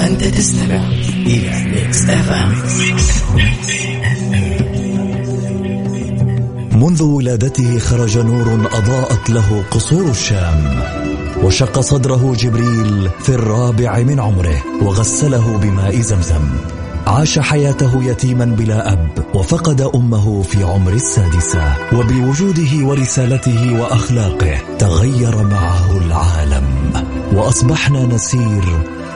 أنت تستمع إلى Mix FM منذ ولادته خرج نور أضاءت له قصور الشام وشق صدره جبريل في الرابع من عمره وغسله بماء زمزم. عاش حياته يتيما بلا أب وفقد أمه في عمر السادسة. وبوجوده ورسالته وأخلاقه تغير معه العالم. وأصبحنا نسير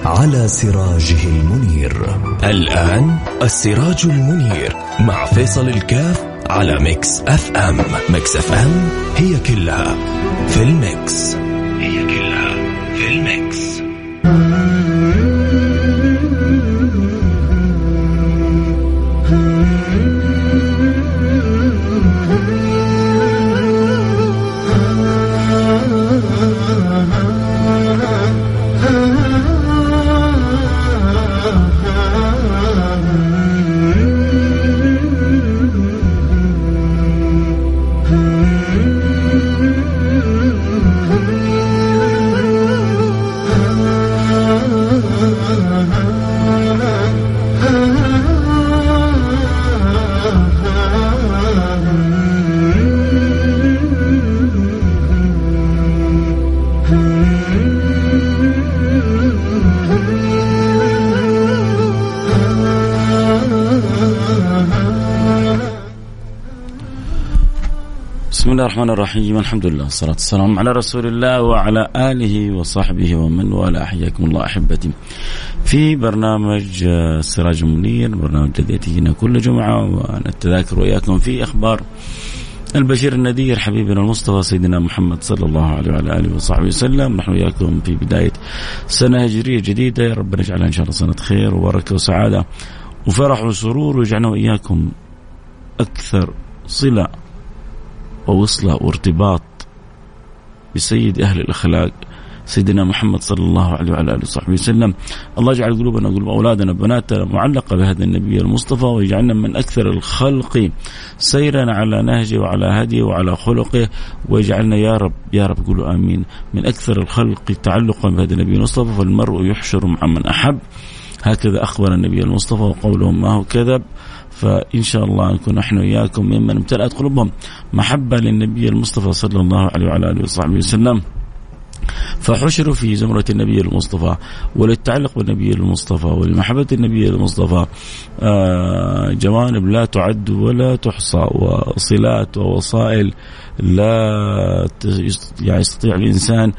على سراجه المنير. الآن السراج المنير مع فيصل الكاف على Mix FM. Mix FM هي كلها في ال mix. الله الرحمن الرحيم الحمد لله والصلاة والسلام على رسول الله وعلى آله وصحبه ومن والاه حياكم الله أحبتي في برنامج السراج المنير برنامج الذي يأتينا كل جمعة ونتذاكر وإياكم في أخبار البشير النذير حبيبنا المصطفى سيدنا محمد صلى الله عليه وعلى اله وصحبه وسلم نحن وياكم في بدايه سنه هجريه جديده يا رب نجعلها ان شاء الله سنه خير وبركه وسعاده وفرح وسرور ويجعلنا واياكم أكثر صله ووصلة وارتباط بسيد أهل الأخلاق سيدنا محمد صلى الله عليه وعلى آله وصحبه وسلم، الله يجعل قلوبنا وقلوب أولادنا وبناتنا معلقة بهذا النبي المصطفى ويجعلنا من أكثر الخلق سيرا على نهجه وعلى هديه وعلى خلقه. ويجعلنا يا رب يا رب قولوا آمين من أكثر الخلق تعلقا بهذا النبي المصطفى فالمرء يحشر مع من أحب. هكذا أخبر النبي المصطفى وقوله ما هو كذب. فإن شاء الله نكون نحن وإياكم ممن امتلأت قلوبهم محبة للنبي المصطفى صلى الله عليه وعلى آله وصحبه وسلم. فحشروا في زمرة النبي المصطفى وللتعلق بالنبي المصطفى ولمحبة النبي المصطفى. آه، جوانب لا تعد ولا تحصى وصلات ووسائل لا يعني يستطيع الإنسان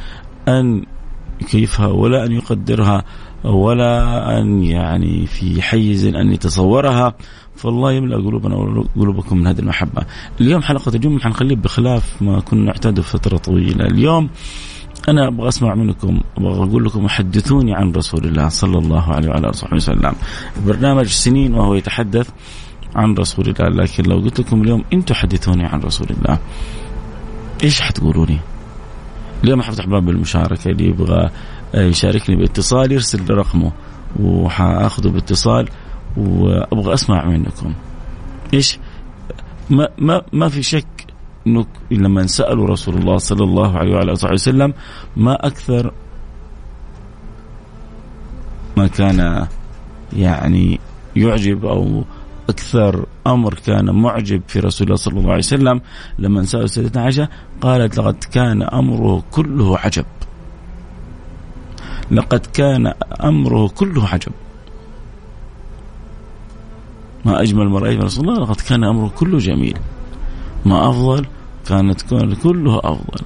أن يكيفها ولا أن يقدرها ولا أن يعني في حيز أن يتصورها. فالله يملأ قلوبنا وقلوبكم من هذه المحبة. اليوم حلقة الجمعة حنخليه بخلاف ما كنا نعتاده فترة طويلة، اليوم أنا أبغى أسمع منكم أبغى أقول لكم حدثوني عن رسول الله صلى الله عليه وعلى آله وسلم. برنامج سنين وهو يتحدث عن رسول الله لكن لو قلت لكم اليوم أنتم حدثوني عن رسول الله إيش حتقولوا لي؟ اليوم حفتح باب المشاركة اللي يبغى يشاركني بإتصال يرسل رقمه وحأخذه بإتصال وأبغى أسمع منكم. إيش؟ ما ما ما في شك انه لما سألوا رسول الله صلى الله عليه وعلى آله وسلم ما أكثر ما كان يعني يعجب أو أكثر أمر كان معجب في رسول الله صلى الله عليه وسلم لما سألوا سيدتنا عائشة قالت لقد كان أمره كله عجب. لقد كان أمره كله عجب. ما أجمل ما رأيت من رسول الله لقد كان أمره كله جميل. ما أفضل كانت كله أفضل.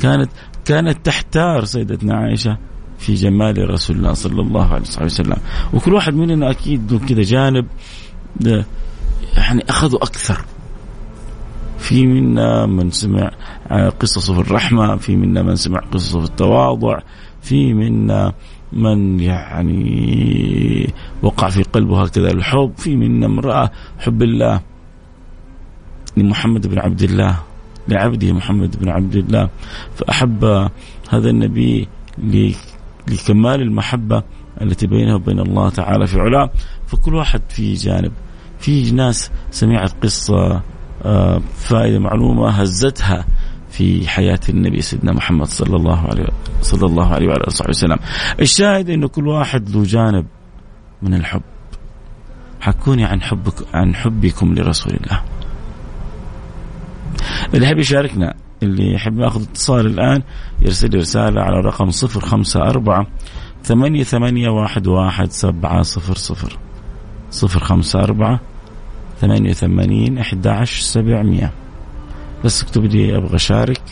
كانت كانت تحتار سيدتنا عائشة في جمال رسول الله صلى الله عليه وسلم. وكل واحد مننا أكيد له كذا جانب يعني أخذوا أكثر. في منا من سمع قصصه في الرحمة في منا من سمع قصصه في التواضع في منا من يعني وقع في قلبه هكذا الحب في من امرأة حب الله لمحمد بن عبد الله لعبده محمد بن عبد الله. فأحب هذا النبي لكمال المحبة التي بينه وبين الله تعالى في علاه فكل واحد في جانب في ناس سمعت قصة آه، فائدة معلومة هزتها. في حياة النبي سيدنا محمد صلى الله عليه صلى الله عليه وعلى اله وسلم. الشاهد إنه كل واحد له جانب من الحب. حكوني عن حبك عن حبكم لرسول الله. اللي يحب يشاركنا اللي يحب ياخذ اتصال الآن يرسل رسالة على رقم 054 ثمانية ثمانية واحد واحد سبعة صفر صفر صفر خمسة أربعة ثمانية ثمانين أحد عشر سبعمية بس اكتب لي أبغى أشارك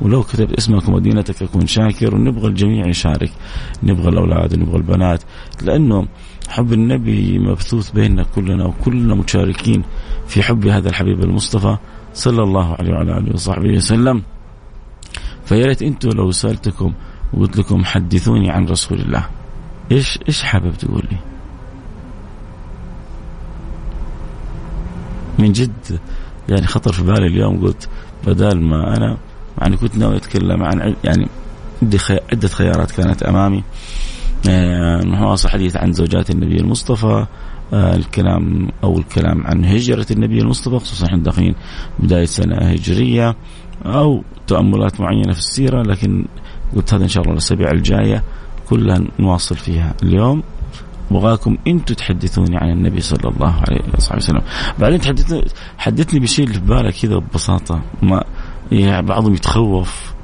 ولو كتبت اسمك ومدينتك أكون شاكر ونبغى الجميع يشارك. نبغى الأولاد ونبغى البنات لأنه حب النبي مبثوث بيننا كلنا وكلنا مشاركين في حب هذا الحبيب المصطفى صلى الله عليه وعلى آله وصحبه وسلم. فيا ريت أنتم لو سألتكم وقلت لكم حدثوني عن رسول الله. إيش إيش حابب تقول لي؟ من جد يعني خطر في بالي اليوم قلت بدل ما أنا مع اني كنت ناوي أتكلم عن يعني عندي خي... عدة خيارات كانت أمامي. آه حديث عن زوجات النبي المصطفى. آه الكلام أو الكلام عن هجرة النبي المصطفى خصوصا إحنا داخلين بداية سنة هجرية أو تأملات معينة في السيرة لكن قلت هذا إن شاء الله الأسابيع الجاية كلها نواصل فيها اليوم. ابغاكم أنتم تحدثوني عن النبي صلى الله عليه وسلم. بعدين تحدثني حدثني بشيء اللي في بالك كذا ببساطة. ما يعني بعضهم يتخوف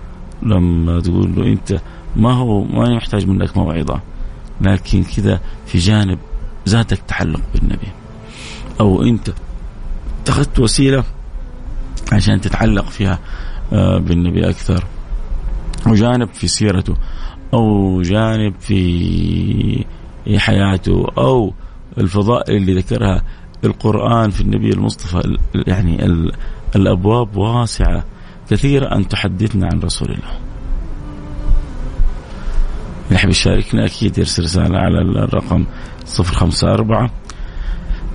لما تقول له انت ما هو ما يحتاج منك موعظة. لكن كذا في جانب زادك تعلق بالنبي. أو انت اتخذت وسيلة عشان تتعلق فيها آه، بالنبي أكثر. وجانب في سيرته. أو جانب في حياته أو الفضائل اللي ذكرها القرآن في النبي المصطفى يعني الأبواب واسعة كثيرة أن تحدثنا عن رسول الله. اللي يحب يشاركنا أكيد يرسل رسالة على الرقم 054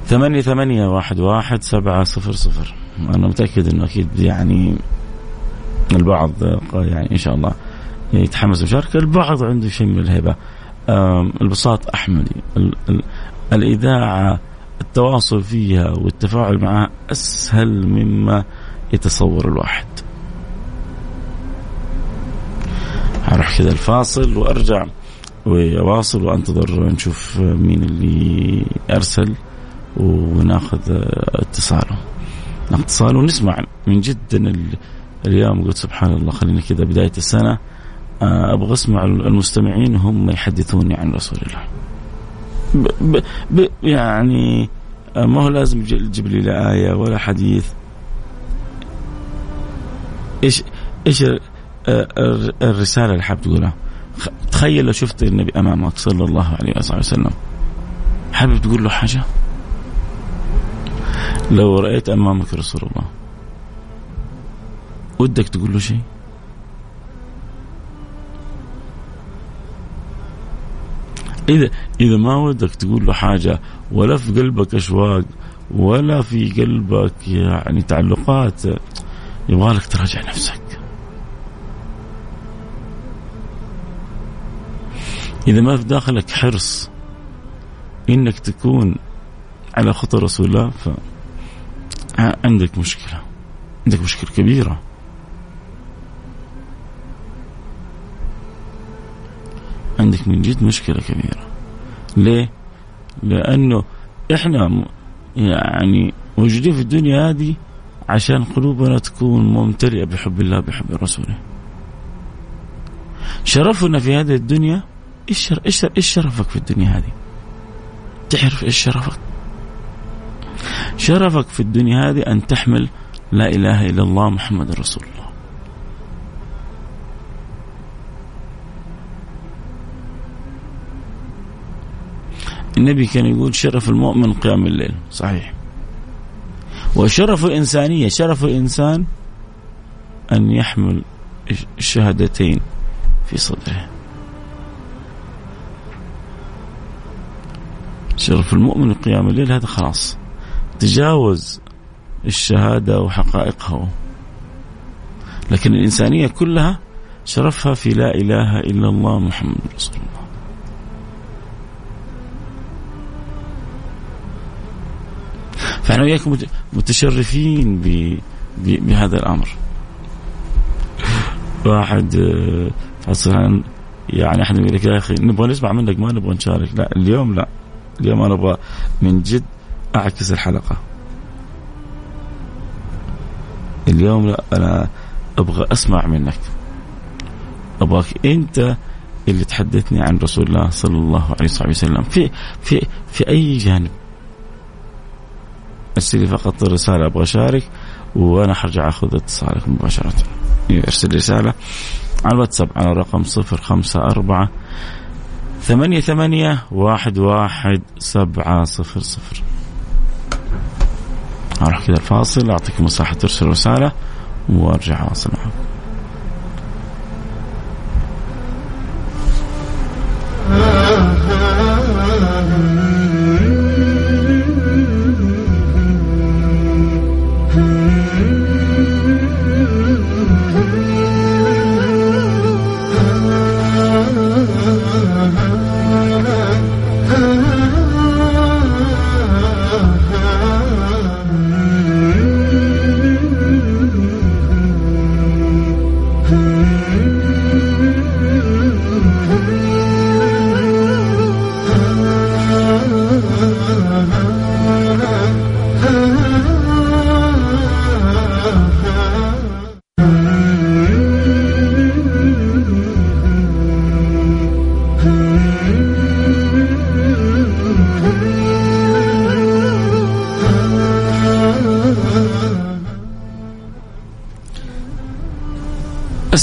ثمانية ثمانية واحد واحد سبعة صفر صفر أنا متأكد أنه أكيد يعني البعض يعني إن شاء الله يتحمس المشاركه البعض عنده شيء من الهبه البساط أحمدي. الإذاعة التواصل فيها والتفاعل معها أسهل مما يتصور الواحد. أروح كذا الفاصل وأرجع وأواصل وأنتظر نشوف مين اللي أرسل وناخذ اتصاله. ناخذ اتصاله ونسمع من جدا اليوم. قلت سبحان الله خلينا كذا بداية السنة. آه، أبغى أسمع المستمعين هم يحدثوني عن رسول الله. ب ب يعني آه، ما هو لازم تجيب لي لا آية ولا حديث. إيش إيش آه، الرسالة اللي حاب تقولها؟ تخيل لو شفت النبي أمامك صلى الله عليه وسلم. حابب تقول له حاجة؟ لو رأيت أمامك رسول الله ودك تقول له شيء؟ إذا إذا ما ودك تقول له حاجة ولا في قلبك أشواق ولا في قلبك يعني تعلقات يبغالك تراجع نفسك. إذا ما في داخلك حرص إنك تكون على خطى رسول الله فعندك مشكلة عندك مشكلة كبيرة. عندك من جد مشكلة كبيرة. ليه؟ لأنه إحنا يعني موجودين في الدنيا هذه عشان قلوبنا تكون ممتلئة بحب الله بحب رسوله شرفنا في هذه الدنيا إيش إيش إيش شرفك في الدنيا هذه؟ تعرف إيش شرفك؟ شرفك في الدنيا هذه أن تحمل لا إله إلا الله محمد رسول الله. النبي كان يقول شرف المؤمن قيام الليل. صحيح. وشرف الإنسانية شرف الإنسان أن يحمل الشهادتين في صدره. شرف المؤمن قيام الليل هذا خلاص. تجاوز الشهادة وحقائقها. لكن الإنسانية كلها شرفها في لا إله إلا الله محمد رسول الله. فاحنا وياكم متشرفين بهذا الأمر. واحد آه، يعني أحد يقول لك يا أخي نبغى نسمع منك ما نبغى نشارك. لا اليوم لا. اليوم أنا أبغى من جد أعكس الحلقة. اليوم لا أنا أبغى أسمع منك. أبغاك أنت اللي تحدثني عن رسول الله صلى الله عليه وسلم. في في في أي جانب؟ ارسل لي فقط رساله أبغى أشارك وأنا حرجع آخذ اتصالك مباشرة. أرسل رسالة على الواتساب على الرقم صفر خمسة أربعة ثمانية ثمانية واحد واحد سبعة صفر صفر. أروح كذا الفاصل أعطيكم مساحة ترسل رسالة وأرجع أواصل معكم.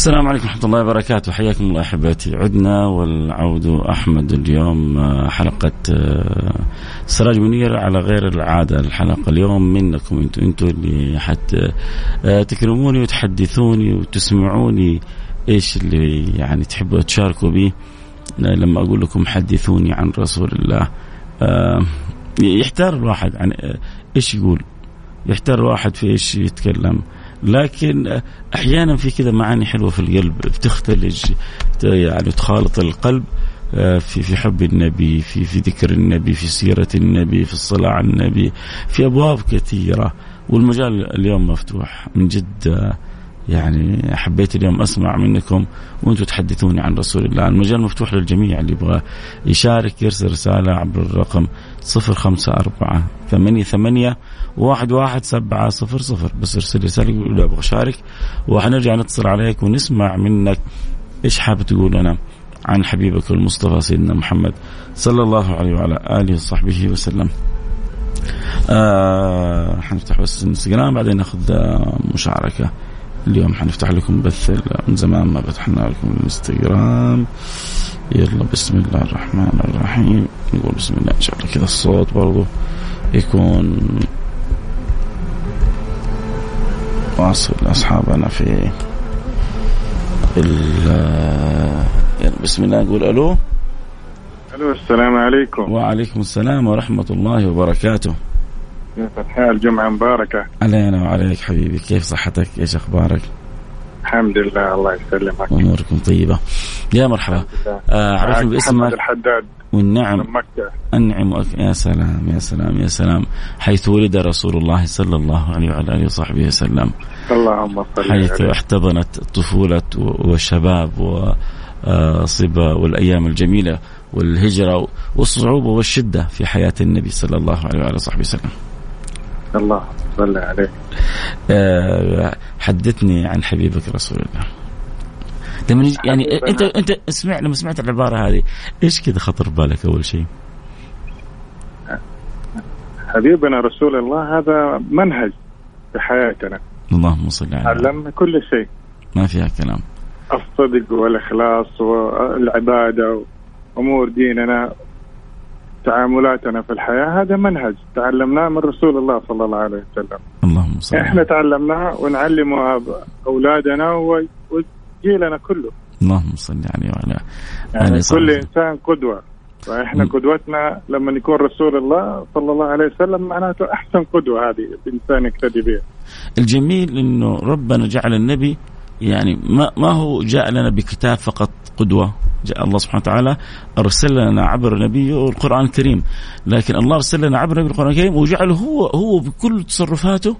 السلام عليكم ورحمة الله وبركاته. حياكم الله أحبتي. عدنا والعود أحمد اليوم آه، حلقة آه، سراج منير على غير العادة. الحلقة اليوم منكم أنتم أنتم اللي حتى آه، تكرموني وتحدثوني وتسمعوني إيش اللي يعني تحبوا تشاركوا به لما أقول لكم حدثوني عن رسول الله يحتار الواحد عن إيش يقول. يحتار الواحد في إيش يتكلم. لكن أحيانا في كذا معاني حلوة في القلب بتختلج يعني تخالط القلب آه، في في حب النبي في في ذكر النبي في سيرة النبي في الصلاة على النبي في أبواب كثيرة. والمجال اليوم مفتوح من جد آه، يعني حبيت اليوم أسمع منكم وأنتم تحدثوني عن رسول الله، المجال مفتوح للجميع اللي يبغى يشارك يرسل رسالة عبر الرقم 054 ثمانية ثمانية واحد واحد سبعة صفر صفر بس ارسل رسالة يقول أبغى أشارك وحنرجع نتصل عليك ونسمع منك إيش حابب تقول لنا عن حبيبك المصطفى سيدنا محمد صلى الله عليه وعلى آله وصحبه وسلم. آه حنفتح بس الانستغرام بعدين ناخذ آه مشاركة. اليوم حنفتح لكم بث من زمان ما فتحنا لكم الانستغرام. يلا بسم الله الرحمن الرحيم. نقول بسم الله. إن شاء الله كذا الصوت برضو يكون واصل لأصحابنا في يلا بسم الله نقول ألو. ألو السلام عليكم. وعليكم السلام ورحمة الله وبركاته. كيف الحال؟ جمعة مباركة. علينا وعليك حبيبي. كيف صحتك؟ إيش أخبارك؟ الحمد لله الله يسلمك. أموركم طيبة. يا مرحبا. آه عرفني باسمك. الحداد والنعم. من مكة. النعم يا سلام يا سلام يا سلام. حيث ولد رسول الله صلى الله عليه وعلى آله وصحبه وسلم. اللهم صل حيث. احتضنت الطفولة والشباب وصبا والأيام الجميلة والهجرة والصعوبة والشدة في حياة النبي صلى الله عليه وعلى صحبه وسلم. الله صلى عليه. آه حدثني عن حبيبك رسول الله. لما يعني انت انت اسمع لما سمعت العبارة هذه إيش كذا خطر بالك أول شيء؟ حبيبنا رسول الله هذا منهج في حياتنا. اللهم صل على علمنا كل شيء. ما فيها كلام. الصدق والإخلاص والعبادة وأمور ديننا. تعاملاتنا في الحياة هذا منهج تعلمناه من رسول الله صلى الله عليه وسلم. اللهم صل إحنا تعلمناه ونعلمه أولادنا وجيلنا كله. اللهم صل عليه وعلى يعني كل إنسان قدوة فإحنا قدوتنا لما يكون رسول الله صلى الله عليه وسلم معناته أحسن قدوة هذه الإنسان يقتدي بها. الجميل إنه ربنا جعل النبي يعني ما ما هو جاء لنا بكتاب فقط قدوة؟ جاء الله سبحانه وتعالى أرسل لنا عبر نبيه القرآن الكريم. لكن الله أرسل لنا عبر نبيه القرآن الكريم وجعله هو هو بكل تصرفاته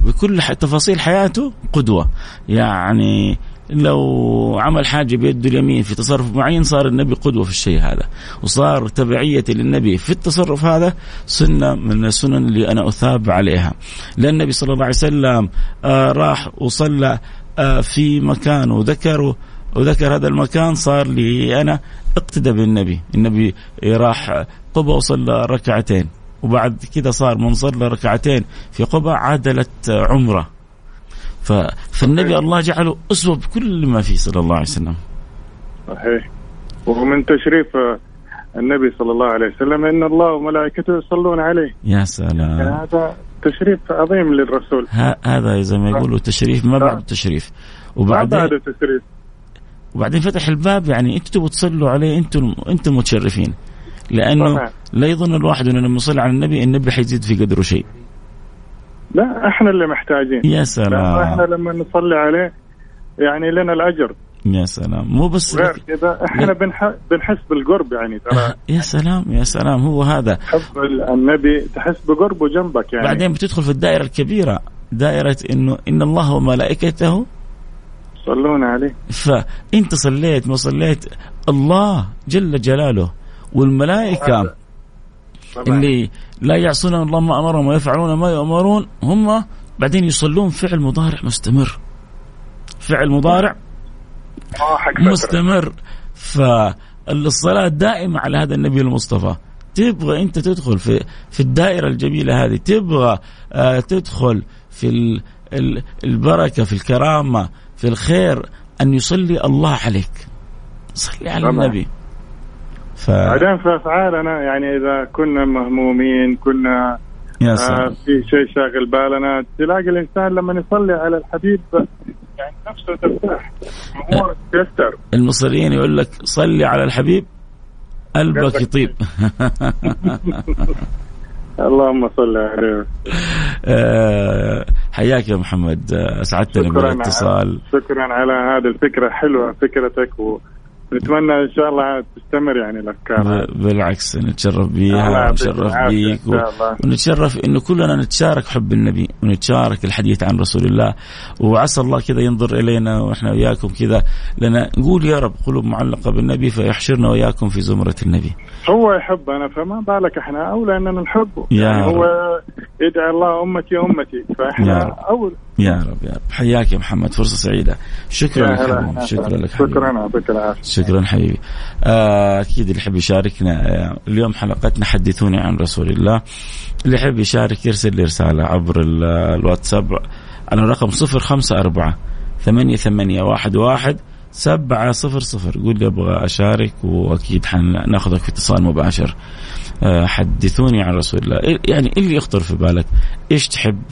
بكل تفاصيل حياته قدوة. يعني لو عمل حاجة بيده اليمين في تصرف معين صار النبي قدوة في الشيء هذا وصار تبعية للنبي في التصرف هذا سنة من السنن اللي أنا أثاب عليها. لأن النبي صلى الله عليه وسلم آه راح وصلى في مكان وذكر وذكر هذا المكان صار لي أنا اقتدى بالنبي. النبي راح قبة وصلى ركعتين وبعد كذا صار من صلى ركعتين في قبة عادلت عمرة. فالنبي الله جعله أسوة بكل ما فيه صلى الله عليه وسلم. صحيح. ومن تشريف النبي صلى الله عليه وسلم إن الله وملائكته يصلون عليه. يا سلام. يعني هذا تشريف عظيم للرسول. هذا زي ما يقولوا تشريف ما بعد تشريف وبعدين بعد تشريف وبعدين فتح الباب يعني أنتم تبغوا تصلوا عليه أنتم أنتم متشرفين لأنه صحيح. لا يظن الواحد انه لما يصلي على النبي النبي حيزيد في قدره شيء. لا إحنا اللي محتاجين. يا سلام. إحنا لما نصلي عليه يعني لنا الأجر. يا سلام. مو بس غير كذا إحنا بنحس بالقرب يعني ترى. يا سلام يا سلام. هو هذا. حب النبي تحس بقربه جنبك يعني. بعدين بتدخل في الدائرة الكبيرة. دائرة إنه إن الله وملائكته. يصلون عليه. فانت صليت ما صليت الله جل جلاله والملائكة اللي لا يعصون الله ما أمرهم ويفعلون ما يؤمرون هم بعدين يصلون فعل مضارع مستمر. فعل مضارع مستمر. فالصلاة دائمة على هذا النبي المصطفى. تبغى أنت تدخل في في الدائرة الجميلة هذه. تبغى آه تدخل في البركة في الكرامة في الخير أن يصلي الله عليك. صلي على النبي. ف... بعدين في افعالنا يعني إذا كنا مهمومين كنا يا آه في شيء شاغل بالنا تلاقي الإنسان لما يصلي على الحبيب يعني نفسه ترتاح. امور تيسر المصريين يقول لك صلي على الحبيب قلبك يطيب. اللهم صل عليه. آه، حياك يا محمد. اسعدتنا بالاتصال. شكرا على هذه الفكرة حلوة فكرتك و... نتمنى إن شاء الله تستمر يعني الأفكار. بالعكس نتشرف بها ونتشرف بيك ونتشرف إنه كلنا نتشارك حب النبي ونتشارك الحديث عن رسول الله. وعسى الله كذا ينظر إلينا وإحنا وياكم كذا. لنا نقول يا رب قلوب معلقة بالنبي فيحشرنا وياكم في زمرة النبي. هو يحبنا فما بالك إحنا أولى أننا نحبه يا يعني هو يدعي الله أمتي أمتي فإحنا يا رب. أول. يا رب يا رب. حياك يا محمد فرصة سعيدة. شكرا لك شكرا لك شكرا يعطيك العافية. شكرا حبيبي. آه، أكيد اللي يحب يشاركنا آه، اليوم حلقتنا حدثوني عن رسول الله. اللي يحب يشارك يرسل لي رسالة عبر الواتساب. على الرقم 054 ثمانية ثمانية واحد واحد سبعة صفر صفر. قول لي أبغى أشارك وأكيد حناخذك في اتصال مباشر. آه، حدثوني عن رسول الله. يعني اللي يخطر في بالك؟ إيش تحب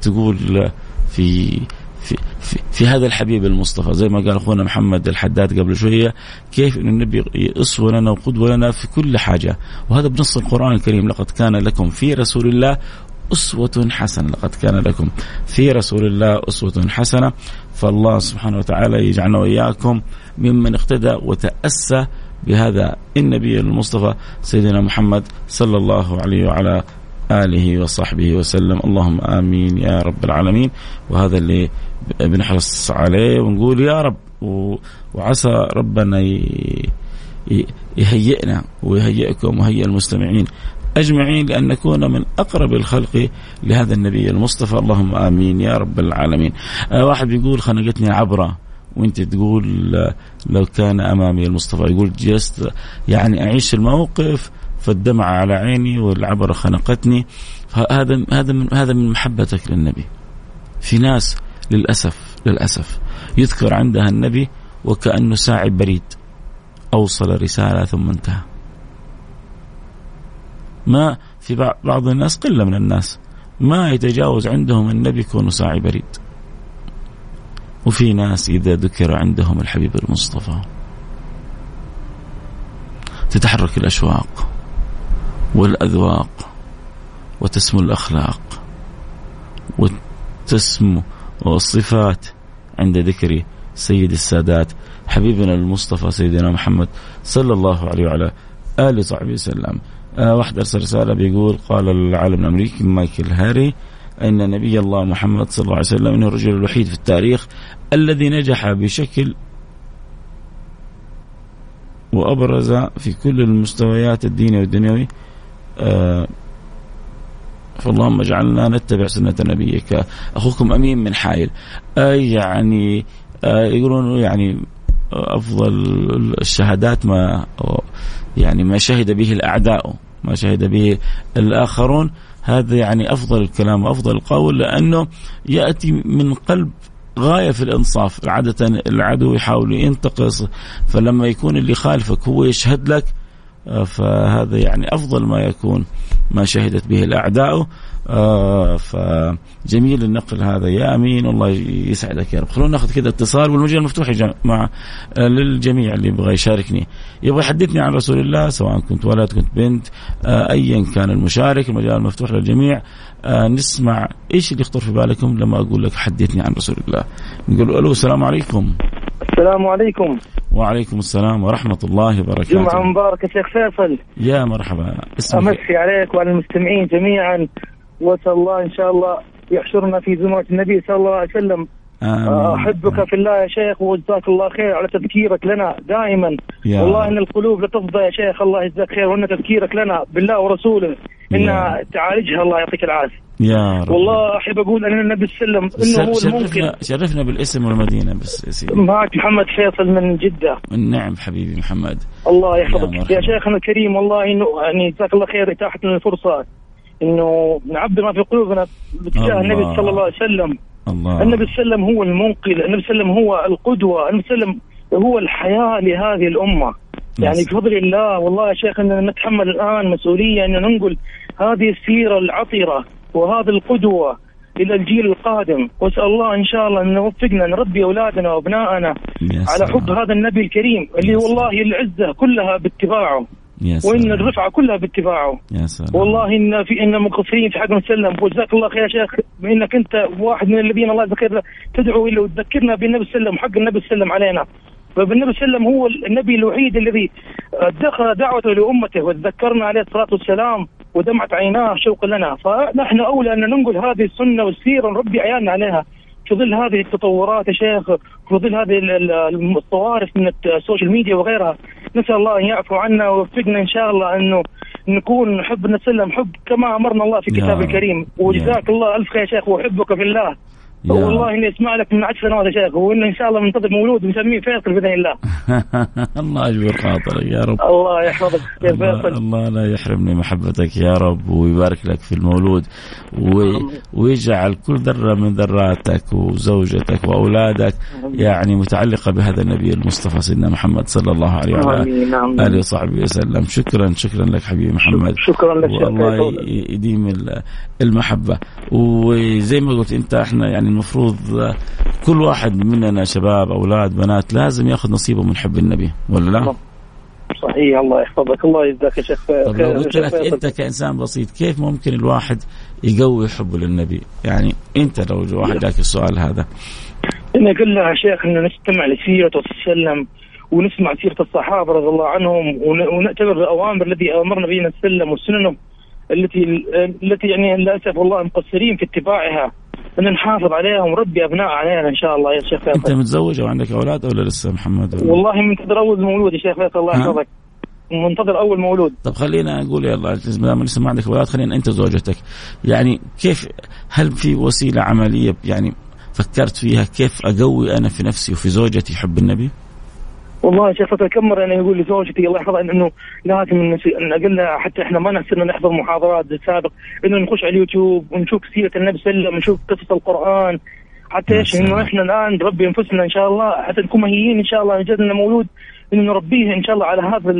تقول في في, في, في هذا الحبيب المصطفى. زي ما قال أخونا محمد الحداد قبل شوية كيف إن النبي اسوه لنا وقدوه لنا في كل حاجة. وهذا بنص القرآن الكريم لقد كان لكم في رسول الله أسوة حسنة. لقد كان لكم في رسول الله أسوة حسنة. فالله سبحانه وتعالى يجعلنا وإياكم ممن اقتدى وتأسى بهذا النبي المصطفى سيدنا محمد صلى الله عليه وعلى آله وصحبه وسلم. اللهم آمين يا رب العالمين. وهذا اللي بنحرص عليه ونقول يا رب. وعسى ربنا يهيئنا ويهيئكم وهيئ المستمعين أجمعين لأن نكون من أقرب الخلق لهذا النبي المصطفى. اللهم آمين يا رب العالمين. آه واحد بيقول خنقتني عبرة. وأنت تقول لو كان أمامي المصطفى. يقول جلست يعني أعيش الموقف فالدمع على عيني والعبرة خنقتني. هذا هذا من هذا من محبتك للنبي. في ناس للأسف للأسف. يذكر عندها النبي وكانه ساعي بريد. أوصل رسالة ثم انتهى. ما في بعض الناس قلة من الناس ما يتجاوز عندهم النبي يكون ساعي بريد. وفي ناس إذا ذكر عندهم الحبيب المصطفى. تتحرك الأشواق والأذواق وتسمو الأخلاق وتسمو الصفات عند ذكر سيد السادات حبيبنا المصطفى سيدنا محمد صلى الله عليه وعلى آله وصحبه وسلم. آه واحد أرسل رسالة بيقول قال العالم الأمريكي مايكل هاري إن نبي الله محمد صلى الله عليه وسلم إنه الرجل الوحيد في التاريخ الذي نجح بشكل وأبرز في كل المستويات الدينية والدنيوي آه فاللهم اجعلنا نتبع سنة نبيك. أخوكم أمين من حائل. يعني يقولون يعني أفضل الشهادات ما يعني ما شهد به الأعداء ما شهد به الآخرون. هذا يعني أفضل الكلام وأفضل القول لأنه يأتي من قلب غاية في الإنصاف. عادة العدو يحاول ينتقص فلما يكون اللي خالفك هو يشهد لك فهذا يعني أفضل ما يكون ما شهدت به الأعداء. آه فجميل النقل هذا. يا أمين والله يسعدك يا رب. خلونا ناخذ كذا اتصال والمجال مفتوح يا جماعة آه للجميع اللي يبغى يشاركني. يبغى يحدثني عن رسول الله سواء كنت ولد كنت بنت آه ايا كان المشارك. المجال مفتوح للجميع. آه نسمع إيش اللي يخطر في بالكم لما أقول لك حدثني عن رسول الله. نقول ألو السلام عليكم. السلام عليكم. وعليكم السلام ورحمة الله وبركاته. جمعة مباركة شيخ فيصل. يا مرحبا. أمسي عليك وعلى المستمعين جميعا. وأسأل الله إن شاء الله يحشرنا في زمرة النبي صلى الله عليه وسلم. آمين. أحبك في الله يا شيخ وجزاك الله خير على تذكيرك لنا دائما. يا والله إن القلوب لتفضى يا شيخ الله يجزاك خير وأن تذكيرك لنا بالله ورسوله. إن تعالجها الله يعطيك العافية. يا رب. والله أحب أقول أن النبي سلم إنه هو الممكن شرفنا بالاسم والمدينة بس يا سيدي. معك محمد فيصل من جدة. نعم حبيبي محمد. الله يحفظك. يا, يا شيخنا الكريم والله إنه يعني جزاك الله خير إتاحة لنا الفرصة. إنه نعبر ما في قلوبنا باتجاه النبي صلى الله عليه وسلم. الله. النبي صلى الله عليه وسلم هو المنقذ النبي صلى الله عليه وسلم هو القدوة النبي صلى الله عليه وسلم هو الحياة لهذه الأمة. يعني بفضل الله والله يا شيخ إننا نتحمل الآن مسؤولية ان ننقل هذه السيرة العطرة وهذه القدوة إلى الجيل القادم. وأسأل الله إن شاء الله ان يوفقنا نربي أولادنا وأبنائنا على حب هذا النبي الكريم اللي والله العزه كلها باتباعه. وإن الرفعه كلها باتباعه. يا سلام. والله إن في إن مقصرين في حق وسلم. وجزاك الله خير يا شيخ. إنك أنت واحد من الذين الله يذكر تدعو إلى وتذكرنا بالنبي صلى الله عليه وسلم حق النبي صلى الله عليه وسلم علينا. فالنبي صلى الله عليه وسلم هو النبي الوحيد الذي دخل دعوته لأمته وتذكرنا عليه الصلاة والسلام ودمعت عيناه شوقا لنا. فنحن أولى أن ننقل هذه السنة والسيرة نربي عيالنا عليها. في ظل هذه التطورات يا شيخ. في ظل هذه الطوارئ من ال social media وغيرها. نسأل الله أن يعفو عنا ويوفقنا إن شاء الله أنه نكون نحب نسلم حب كما أمرنا الله في كتاب الكريم. وجزاك الله ألف خير يا شيخ واحبك في الله. والله إني أسمع لك من عشر سنوات يا شيخ وان إن شاء الله منتظر مولود نسميه فيصل بإذن الله. الله يجبر خاطرك يا رب. الله يحفظك يا فيصل. الله لا يحرمني محبتك يا رب ويبارك لك في المولود ويجعل كل ذرة من ذراتك وزوجتك وأولادك يعني متعلقة بهذا النبي المصطفى سيدنا محمد صلى الله عليه وعلى آله وصحبه وسلم. شكرا شكرا لك حبيبي محمد. شكرا لك والله يديم المحبة. وزي ما قلت انت إحنا يعني المفروض كل واحد مننا شباب أولاد بنات لازم يأخذ نصيبه من حب النبي ولا لا؟ صحيح الله يحفظك. الله يجزاك يا شيخ طب لو قلت لك أنت كإنسان بسيط كيف ممكن الواحد يقوي حبه للنبي؟ يعني أنت لو واحد جاك السؤال هذا. أنا يا شيخ ان نستمع لسيرته وسلم ونسمع سيرة الصحابة رضي الله عنهم ونعتبر الأوامر الذي أمرنا بها نسلم وسننه التي التي يعني للأسف والله مقصرين في اتباعها. إن نحافظ عليها ونربي أبناء علينا إن شاء الله يا شيخ فيصل. أنت متزوج أو عندك أولاد ولا لسه محمد؟ ولا؟ والله منتظر أول مولود يا شيخ فيصل الله يحفظك. منتظر أول مولود. طب خلينا نقول يلا ما دام لسه ما عندك أولاد خلينا أنت زوجتك يعني كيف هل في وسيلة عملية يعني فكرت فيها كيف أقوي أنا في نفسي وفي زوجتي حب النبي؟ والله شيخ كم مرة أنا يقول لزوجتي الله يحفظها إنه لازم إن أقول حتى إحنا ما نحسن نحضر محاضرات السابق إنه نخش على اليوتيوب ونشوف سيرة النبي صلى الله عليه وسلم ونشوف قصص القرآن حتى إيش إنه إحنا الآن نربي أنفسنا إن شاء الله حتى نكون مهيئين إن شاء الله يجد لنا مولود إنه نربيه إن شاء الله على هذا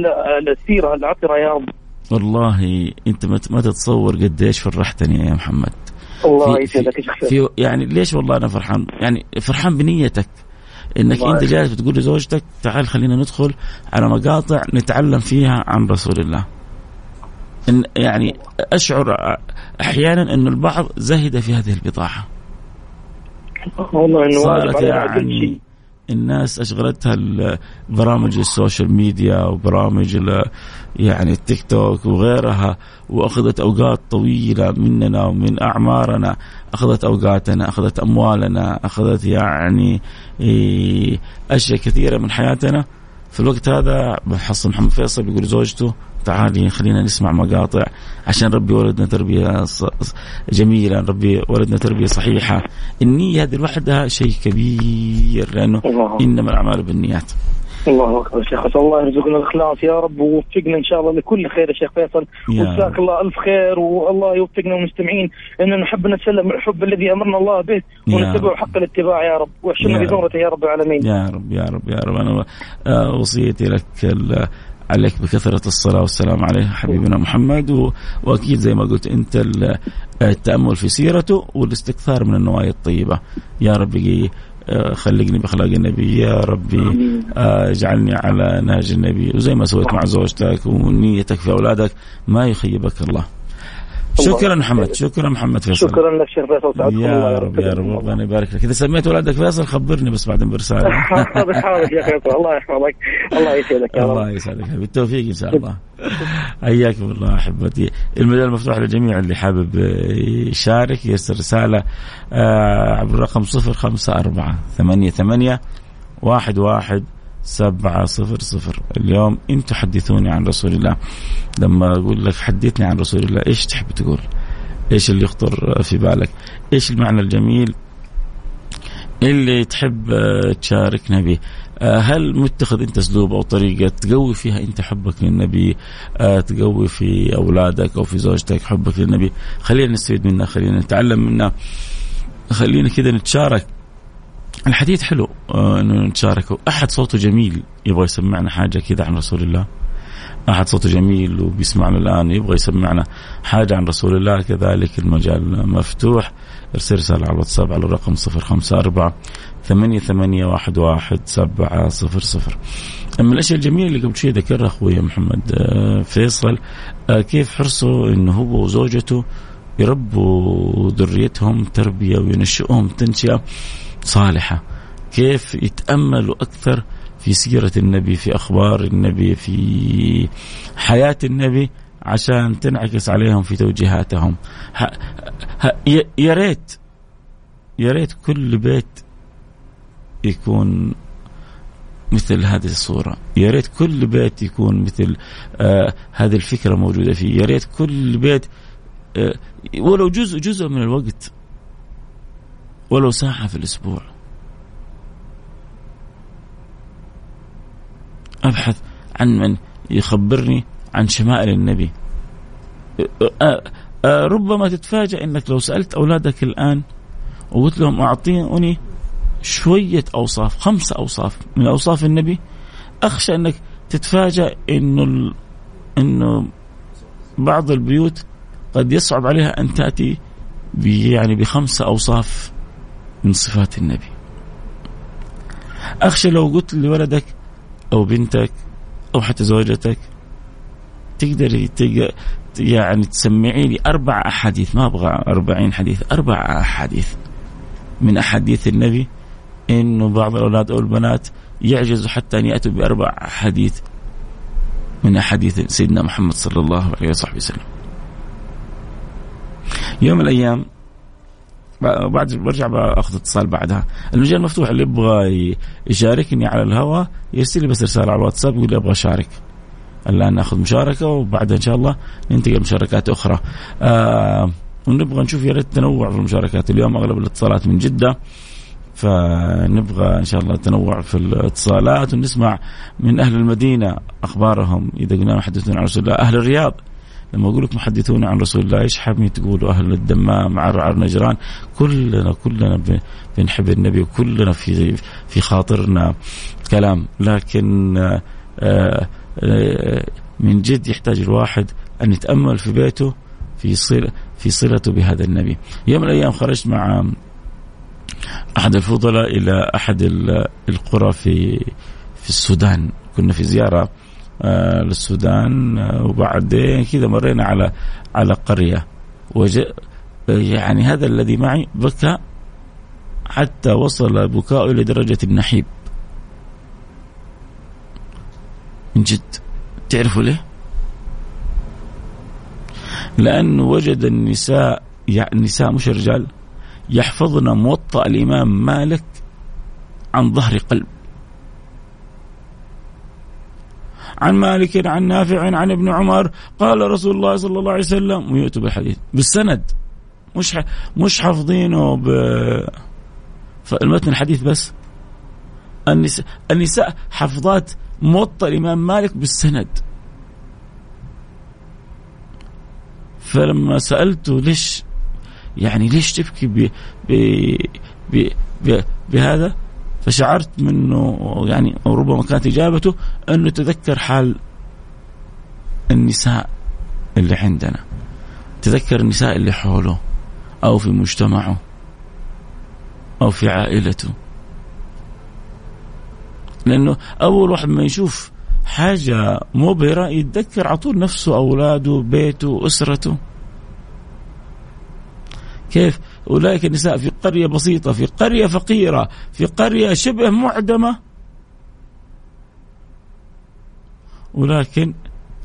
السيرة العطرة يا رب. والله أنت ما تتصور قديش فرحتني يا محمد. الله يسعدك في يعني ليش والله أنا فرحان؟ يعني فرحان بنيتك. إنك أنت جالس بتقول لزوجتك تعال خلينا ندخل على مقاطع نتعلم فيها عن رسول الله. إن يعني أشعر أحيانا إنه البعض زهد في هذه البضاعه إنه صارت يعني الناس أشغلتها برامج ال social media وبرامج يعني التيك توك وغيرها وأخذت أوقات طويلة مننا ومن أعمارنا. أخذت أوقاتنا أخذت أموالنا أخذت يعني أشياء كثيرة من حياتنا. في الوقت هذا بحصل محمد فيصل بيقول زوجته تعالي خلينا نسمع مقاطع عشان ربي ولدنا تربية جميلة ربي ولدنا تربية صحيحة. النية هذه لوحدها شيء كبير لأنه إنما الأعمال بالنيات. الله أكبر شيخ. الله يرزقنا الإخلاص. يا رب ووفقنا إن شاء الله لكل خير يا شيخ فيصل. وجزاك الله ألف خير والله يوفقنا المستمعين. ان نحب نتسلم الحب الذي أمرنا الله به ونتبع حق الاتباع يا رب. وأحشرنا بزمرته يا رب العالمين. يا رب يا رب يا رب. أنا آه، وصيتي لك عليك بكثرة الصلاة والسلام عليه حبيبنا محمد. و... وأكيد زي ما قلت أنت التأمل في سيرته والاستكثار من النوايا الطيبة. يا آه، خلقني بأخلاق النبي. يا ربي آه، اجعلني على نهج النبي. وزي ما سويت مع زوجتك ونيتك في أولادك ما يخيبك الله. شكرا محمد شكرا محمد فيصل. شكرا لك شيخ فيصل يا رب يا رب ربنا يبارك لك. إذا سميت ولدك فيصل خبرني بس بعدين برسالة. حاضر حاضر يا فيصل الله يحفظك الله يسعدك يا رب. الله يسعدك. بالتوفيق إن شاء الله. حياكم الله أحبتي. المجال مفتوح للجميع اللي حابب يشارك يرسل رسالة آه، عبر الرقم 054 ثمانية ثمانية واحد واحد سبعة صفر صفر. اليوم أنتم حدثوني عن رسول الله. لما أقول لك حدثني عن رسول الله إيش تحب تقول؟ إيش اللي يخطر في بالك؟ إيش المعنى الجميل؟ اللي تحب تشاركنا به آه، هل متخذ أنت أسلوب أو طريقة تقوي فيها أنت حبك للنبي؟ آه، تقوي في أولادك أو في زوجتك حبك للنبي؟ خلينا نستفيد منها خلينا نتعلم منها. خلينا كذا نتشارك. الحديث حلو. آه انه نتشاركه أحد صوته جميل يبغى يسمعنا حاجة كذا عن رسول الله. أحد صوته جميل وبيسمعنا الآن يبغى يسمعنا حاجة عن رسول الله كذلك المجال مفتوح. ارسل رسالة على الواتساب على الرقم 054 ثمانية ثمانية واحد واحد سبعة صفر صفر. أما الأشياء الجميلة اللي قبل شوي ذكرها أخوي محمد آه، فيصل آه، كيف حرصه أنه هو وزوجته يربوا ذريتهم تربية وينشئهم تنشئة صالحة؟ كيف يتأملوا أكثر في سيرة النبي في أخبار النبي في حياة النبي عشان تنعكس عليهم في توجيهاتهم. يا ريت يا ريت كل بيت يكون مثل هذه الصورة. يا ريت كل بيت يكون مثل آه هذه الفكرة موجودة فيه. يا ريت كل بيت آه ولو جزء جزء من الوقت ولو ساعة في الأسبوع. أبحث عن من يخبرني عن شمائل النبي. ربما تتفاجأ أنك لو سألت أولادك الآن وقلت لهم أعطيني شوية أوصاف خمسة أوصاف من أوصاف النبي أخشى أنك تتفاجأ أنه أنه بعض البيوت قد يصعب عليها أن تأتي يعني بخمسة أوصاف من صفات النبي. أخشى لو قلت لولدك أو بنتك أو حتى زوجتك تقدري يعني تسمعي لي أربع أحاديث ما أبغى أربعين حديث أربع أحاديث من أحاديث النبي إنه بعض الأولاد أو البنات يعجزوا حتى أن يأتوا بأربع أحاديث من أحاديث سيدنا محمد صلى الله عليه وصحبه وسلم. يوم من الأيام بعد برجع باخذ اتصال بعدها. المجال مفتوح اللي يبغى يشاركني على الهواء يرسل لي بس رسالة على الواتساب يقول لي أبغى أشارك. الآن ناخذ مشاركة وبعدها إن شاء الله ننتقل لمشاركات أخرى. آه ونبغى نشوف يا ريت تنوع في المشاركات. اليوم أغلب الاتصالات من جدة فنبغى إن شاء الله تنوع في الاتصالات ونسمع من أهل المدينة أخبارهم. إذا قلنا حدثنا عن رسول الله أهل الرياض. لما أقول لك محدثون عن رسول الله إيش حابين تقولوا؟ أهل الدمام عرعر نجران كلنا كلنا بنحب النبي وكلنا في في خاطرنا كلام. لكن آه، آه، من جد يحتاج الواحد أن يتأمل في بيته في صلة في صلته بهذا النبي. يوم من الأيام خرجت مع أحد الفضلاء إلى أحد القرى في في السودان. كنا في زيارة. آه، للسودان آه، وبعدين كذا مرينا على على قرية. وج يعني هذا الذي معي بكى حتى وصل بكاؤه إلى درجة النحيب. من جد. تعرفوا ليه؟ لأنه وجد النساء يعني النساء مش رجال يحفظن موطأ الإمام مالك عن ظهر قلب. عن مالك عن نافع عن ابن عمر. قال رسول الله صلى الله عليه وسلم ويؤتوا بالحديث. بالسند. مش مش حافظينه ب المتن الحديث بس. النساء النساء حفظات موطأ الإمام مالك بالسند. فلما سألته ليش يعني ليش تبكي ب ب ب بهذا؟ فشعرت منه يعني ربما كانت إجابته أنه تذكر حال النساء اللي عندنا. تذكر النساء اللي حوله أو في مجتمعه أو في عائلته. لأنه أول واحد ما يشوف حاجة مبهرة يتذكر على طول نفسه أولاده بيته أسرته. كيف؟ أولئك النساء في قرية بسيطة في قرية فقيرة في قرية شبه معدمة. ولكن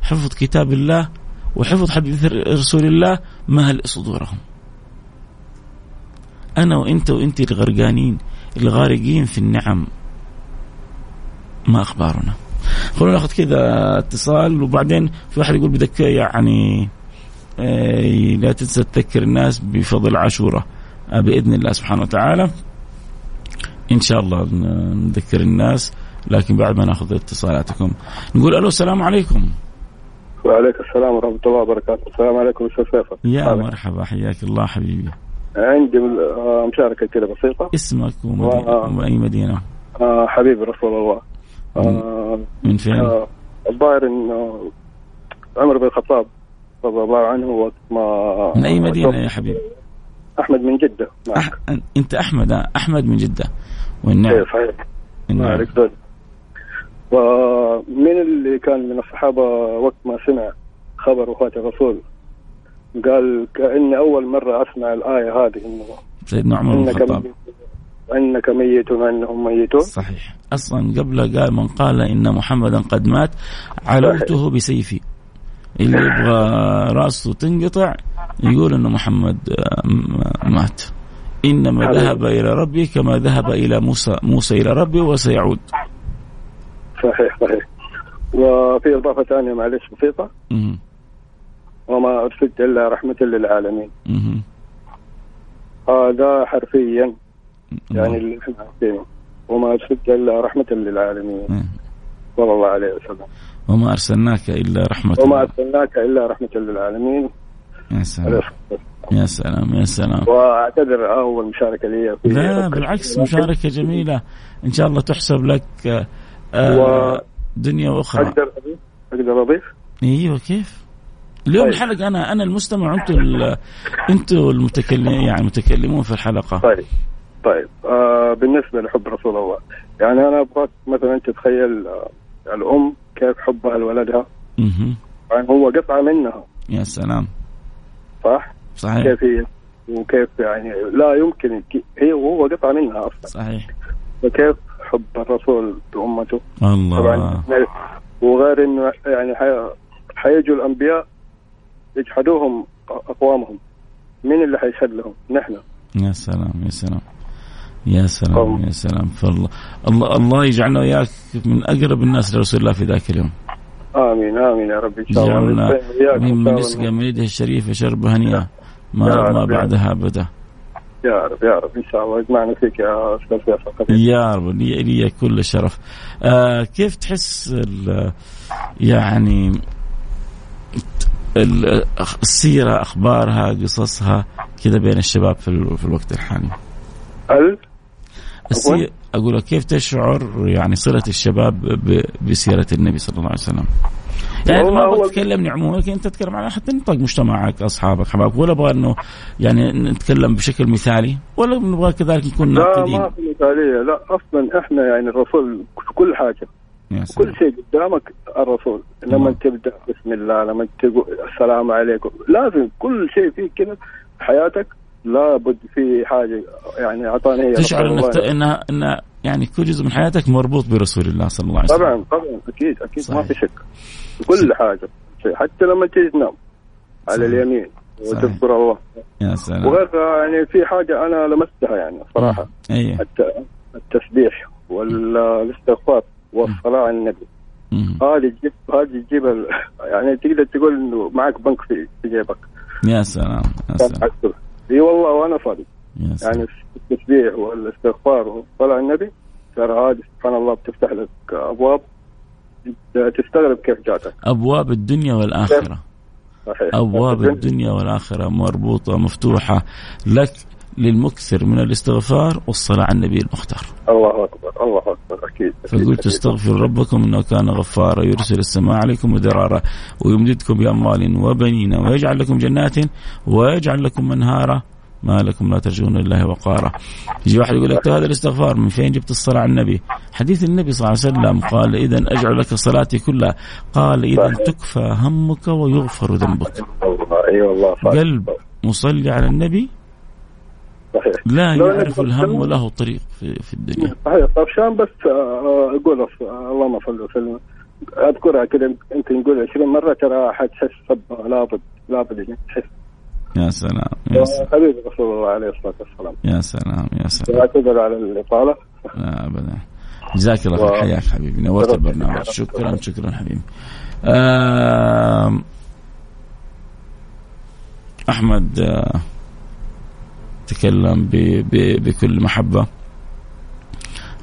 حفظ كتاب الله وحفظ حديث رسول الله مهل صدورهم. أنا وأنت وأنت الغرقانين الغارقين في النعم. ما أخبارنا؟ خلونا ناخذ كذا اتصال وبعدين في واحد يقول بدك يعني لا تنسى تذكر الناس بفضل عاشوراء. آه، بإذن الله سبحانه وتعالى إن شاء الله نذكر الناس لكن بعد ما نأخذ اتصالاتكم. نقول ألو السلام عليكم. وعليكم السلام ورحمة الله وبركاته. السلام عليكم أستاذ فيصل. يا مرحبا حياك الله حبيبي. عندي آه، مشاركة كذا بسيطة. اسمك ومدينة وأي مدينة؟ حبيبي رسول الله. من فين؟ الظاهر إنه عمر بن الخطاب. رضي الله عنه وقت ما من أي مدينة يا حبيبي؟ أحمد من جدة. أح... أنت أحمد أحمد من جدة. والنعم. إيه صحيح. النعم ومن اللي كان من الصحابة وقت ما سمع خبر وفاة الرسول قال كاني أول مرة أسمع الآية هذه إنه سيدنا عمر بن الخطاب. إنك ميت وأنهم ميتون. صحيح. أصلا قبل قال من قال إن محمدا قد مات علوته بسيفي. اللي يبغى رأسه تنقطع يقول إنه محمد آه، مات. إنما ذهب إلى ربي كما ذهب إلى موسى موسى إلى ربي وسيعود. صحيح صحيح. وفي إضافة ثانية معلش بسيطة. وما أرسلت إلا رحمة للعالمين. هذا حرفيا. يعني اللي إحنا عارفينه. وما أرسلت إلا رحمة للعالمين. صلى الله عليه وسلم. وما أرسلناك إلا رحمة وما أرسلناك إلا رحمة للعالمين. يا سلام. يا سلام يا سلام. وأعتذر أول مشاركة لي لا بالعكس مشاركة جميلة. إن شاء الله تحسب لك آه و... دنيا وأخرى. أقدر أقدر أضيف؟ أيوه كيف؟ اليوم طيب. الحلقة أنا أنا المستمع أنتم أنتم المتكلمين يعني المتكلمون في الحلقة. طيب طيب. آه بالنسبة لحب رسول الله يعني أنا أبغاك مثلا تتخيل آه الأم كيف حبها لولدها يعني هو قطعه منها. يا سلام. صح؟ صحيح. كيف هي؟ وكيف يعني لا يمكن هي وهو قطعه منها أصلا. صحيح. فكيف حب الرسول بامته الله. طبعا وغير إنه يعني حيجوا الأنبياء يجحدوهم أقوامهم. مين اللي حيشهد لهم؟ نحن. يا سلام يا سلام. يا سلام يا سلام فالله الله الله يجعلنا وياك من أقرب الناس لرسول الله في ذاك اليوم. آمين آمين يا رب إن شاء الله. ممن يسقى من يده الشريفة شرب هنيئة. ما ما بعدها أبدا. يا رب يا رب إن شاء الله. يجمعنا فيك يا أستاذ فيصل يا رب لي, لي كل الشرف آه كيف تحس يعني السيرة أخبارها قصصها كذا بين الشباب في, في الوقت الحالي؟ ال؟ السي... أقول؟ لك كيف تشعر يعني صلة الشباب ب... بسيرة النبي صلى الله عليه وسلم؟ يعني ما أبغى تكلمني عموما لكن أنت تتكلم عن حتى نطاق مجتمعك أصحابك حبايبك ولا أبغى إنه يعني نتكلم بشكل مثالي ولا نبغى كذلك نكون ناقدين؟ لا ما في مثالية. لا أصلا إحنا يعني الرسول في كل حاجة كل شيء قدامك الرسول. لما تبدأ بسم الله لما تقول السلام عليكم لازم كل شيء فيك كذا حياتك لابد في حاجة يعني أعطاني تشعر إنك انها إنها يعني كل جزء من حياتك مربوط برسول الله صلى الله عليه وسلم. طبعا طبعا أكيد أكيد صحيح. ما في شك. كل حاجة. حتى لما تيجي تنام على اليمين وتذكر الله. يا سلام. وغير يعني في حاجة أنا لمستها يعني صراحة. أيه. التسبيح والاستغفار والصلاة على النبي. هذه تجيب هذه تجيب يعني تقدر تقول إنه معك بنك في في جيبك. يا سلام يا سلام. إي والله وأنا صادق. يعني التسبيح والاستغفار والصلاة على النبي ترى هذه سبحان الله بتفتح لك أبواب تستغرب كيف جاتك. أبواب الدنيا والآخرة. صحيح. أبواب الدنيا والآخرة مربوطة مفتوحة لك للمكثر من الاستغفار والصلاة على النبي المختار. الله أكبر الله أكبر أكيد, أكيد فقلت استغفر ربكم إنه كان غفارا يرسل السماء عليكم مدرارا ويمددكم بأموال وبنين ويجعل لكم جنات ويجعل لكم أنهارا. ما لكم لا ترجون لله وقارا. يجي واحد يقول لك هذا الاستغفار من فين جبت الصلاة على النبي؟ حديث النبي صلى الله عليه وسلم قال إذا أجعل لك صلاتي كلها. قال إذا تكفى همك ويغفر ذنبك. أي والله قلب مصلي على النبي صحيح. لا يعرف الهم وله طريق في, في الدنيا. صحيح. طيب شلون بس آه، أقول اللهم صل وسلم. أذكرها كذا يمكن نقول 20 مرة ترى حتحس لابد لابد تحس. يا سلام يا سلام. حبيبي رسول الله عليه الصلاة والسلام. يا سلام يا سلام. اعتذر على الإطالة. لا ابدا. جزاك الله خير. حياك حبيبي. نورت البرنامج. شكرا شكرا حبيبي. أحمد آه تكلم بكل محبة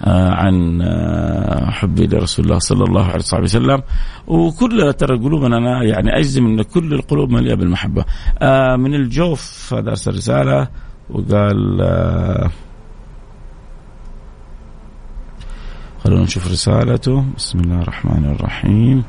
آه، عن آه، حبي لرسول الله صلى الله عليه وسلم. وكل ترى قلوبنا أنا يعني أجزم أن كل القلوب مليئة بالمحبة. آه، من الجوف هذا أرسل رسالة وقال خلونا نشوف رسالته. بسم الله الرحمن الرحيم.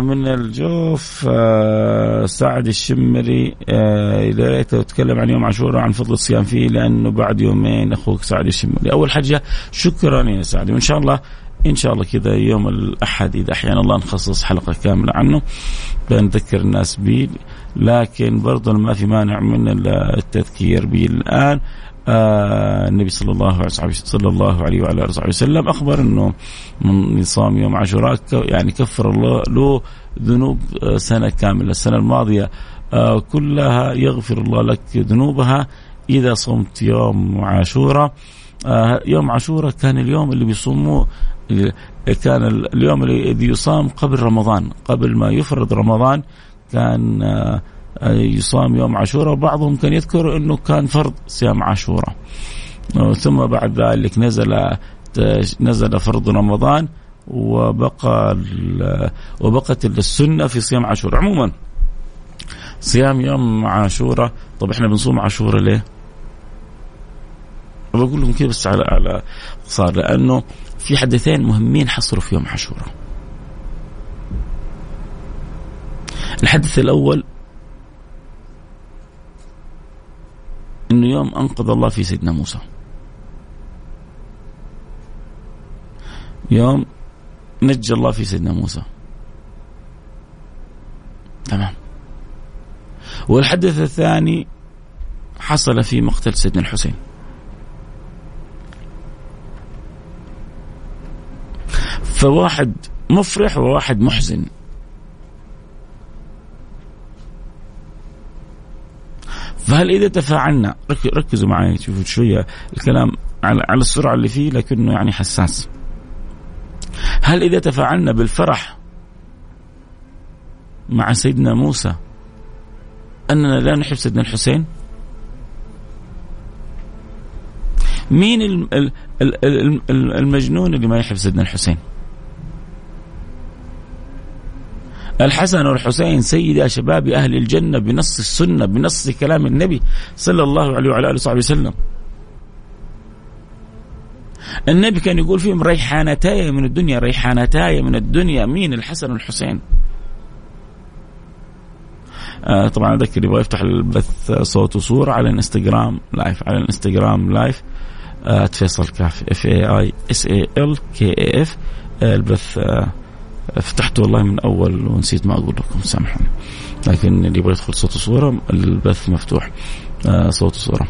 من الجوف آه سعد الشمري آه يا ريت تتكلم عن يوم عاشوراء عن فضل الصيام فيه لأنه بعد يومين أخوك سعد الشمري. أول حاجة شكرا يا سعد. وإن شاء الله إن شاء الله كذا يوم الأحد إذا أحيانا الله نخصص حلقة كاملة عنه بنذكر الناس به لكن برضه ما في مانع من التذكير به الآن آه النبي صلى الله عليه صلى الله عليه وعلى آله وسلم أخبر إنه من صام يوم عاشوراء يعني كفر الله له ذنوب آه، سنة كاملة. السنة الماضية آه كلها يغفر الله لك ذنوبها إذا صمت يوم عاشوراء. يوم عاشوراء كان اليوم اللي بيصوموه كان اليوم الذي يصام قبل رمضان. قبل ما يفرض رمضان كان آه يصام يوم عاشوراء وبعضهم كان يذكر إنه كان فرض صيام عاشوراء ثم بعد ذلك نزل نزل فرض رمضان وبقى وبقت السنة في صيام عاشوراء عموما صيام يوم عاشوراء طب إحنا بنصوم عاشوراء ليه؟ بقول لكم كذا بس على على صار لأنه في حدثين مهمين حصلوا في يوم عاشوراء. الحدث الأول إنه يوم أنقذ الله في سيدنا موسى. يوم نجى الله في سيدنا موسى. تمام. والحدث الثاني حصل في مقتل سيدنا الحسين. فواحد مفرح وواحد محزن. فهل إذا تفاعلنا ركزوا معي شوفوا شوية الكلام على السرعة اللي فيه لكنه يعني حساس. هل إذا تفاعلنا بالفرح مع سيدنا موسى أننا لا نحب سيدنا الحسين؟ مين المجنون اللي ما يحب سيدنا الحسين؟ الحسن والحسين سيدا شباب أهل الجنة بنص السنة بنص كلام النبي صلى الله عليه وعلى آله وصحبه وسلم. النبي كان يقول فيهم ريحانتاي من الدنيا ريحانتاي من الدنيا مين الحسن والحسين؟ آه طبعا أذكر يبغى يفتح البث صوت وصوره على الإنستغرام live على الإنستغرام live آه فيصل كاف F A I S A L K A F البث آه فتحته والله من أول ونسيت ما أقول لكم سامحوني. لكن اللي يبغى يدخل صوت وصورة البث مفتوح. آه، صوت وصورة.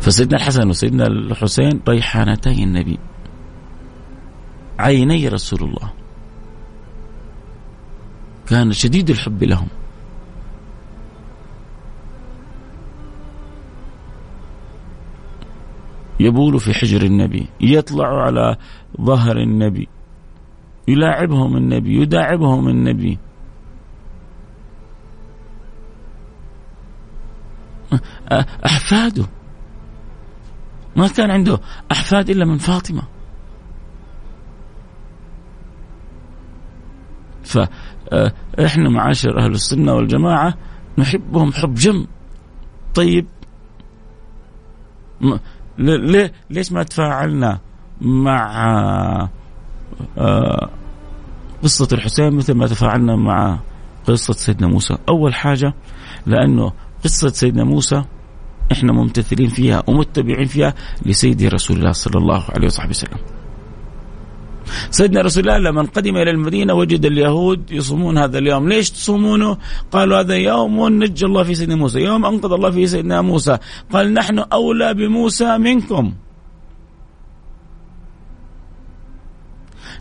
فسيدنا الحسن وسيدنا الحسين ريحانتي النبي. عيني رسول الله. كان شديد الحب لهم. يبول في حجر النبي. يطلع على ظهر النبي. يلاعبهم النبي يداعبهم النبي. أحفاده. ما كان عنده أحفاد إلا من فاطمة. فإحنا معاشر أهل السنة والجماعة نحبهم حب جم. طيب. ليش ما تفاعلنا مع آه، قصة الحسين مثل ما تفاعلنا مع قصة سيدنا موسى أول حاجة لأنه قصة سيدنا موسى إحنا ممتثلين فيها ومتبعين فيها لسيدي رسول الله صلى الله عليه وصحبه وسلم. سيدنا رسول الله لما قدم إلى المدينة وجد اليهود يصومون هذا اليوم، ليش تصومونه؟ قالوا هذا يوم نجى الله في سيدنا موسى، يوم أنقذ الله في سيدنا موسى، قال نحن أولى بموسى منكم.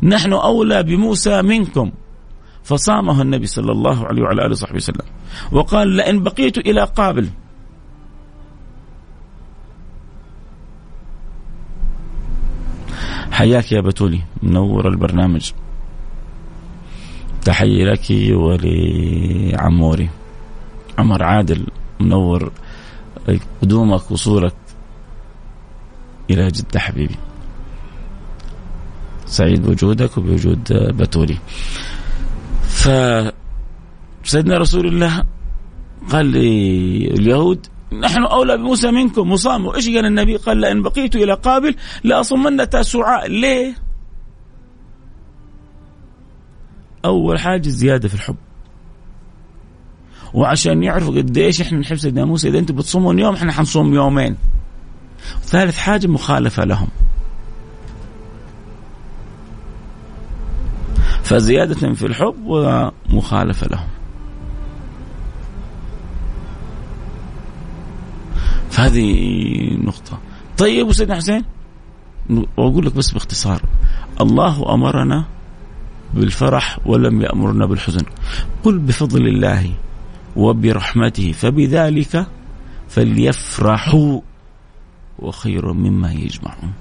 نحن أولى بموسى منكم. فصامه النبي صلى الله عليه وعلى آله وصحبه وسلم. وقال لئن بقيت إلى قابل. حياك يا بتولي منور البرنامج. تحية لك ولعموري. عمر عادل منور قدومك وصولك إلى جدة حبيبي. سعيد بوجودك وبوجود بتولي. ف سيدنا رسول الله قال لليهود نحن أولى بموسى منكم وصاموا إيش قال النبي؟ قال لئن بقيت إلى قابل لاصمن تاسعاء ليه؟ أول حاجة زيادة في الحب. وعشان يعرفوا قد إيش إحنا نحب سيدنا موسى إذا أنتم بتصومون يوم إحنا حنصوم يومين. ثالث حاجة مخالفة لهم. فزيادة في الحب ومخالفة لهم فهذه نقطة. طيب وسيدنا حسين وأقول لك بس باختصار. الله أمرنا بالفرح ولم يأمرنا بالحزن. قل بفضل الله وبرحمته فبذلك فليفرحوا وخير مما يجمعون.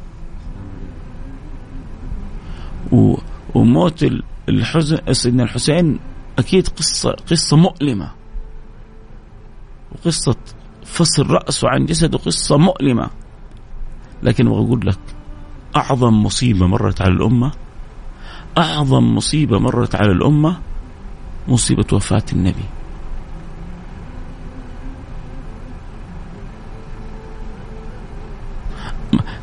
وموت الحزن سيدنا الحسين أكيد قصه قصة مؤلمة. وقصة فصل رأسه عن جسده قصة مؤلمة. لكن أقول لك أعظم مصيبة مرت على الأمة أعظم مصيبة مرت على الأمة مصيبة وفاة النبي.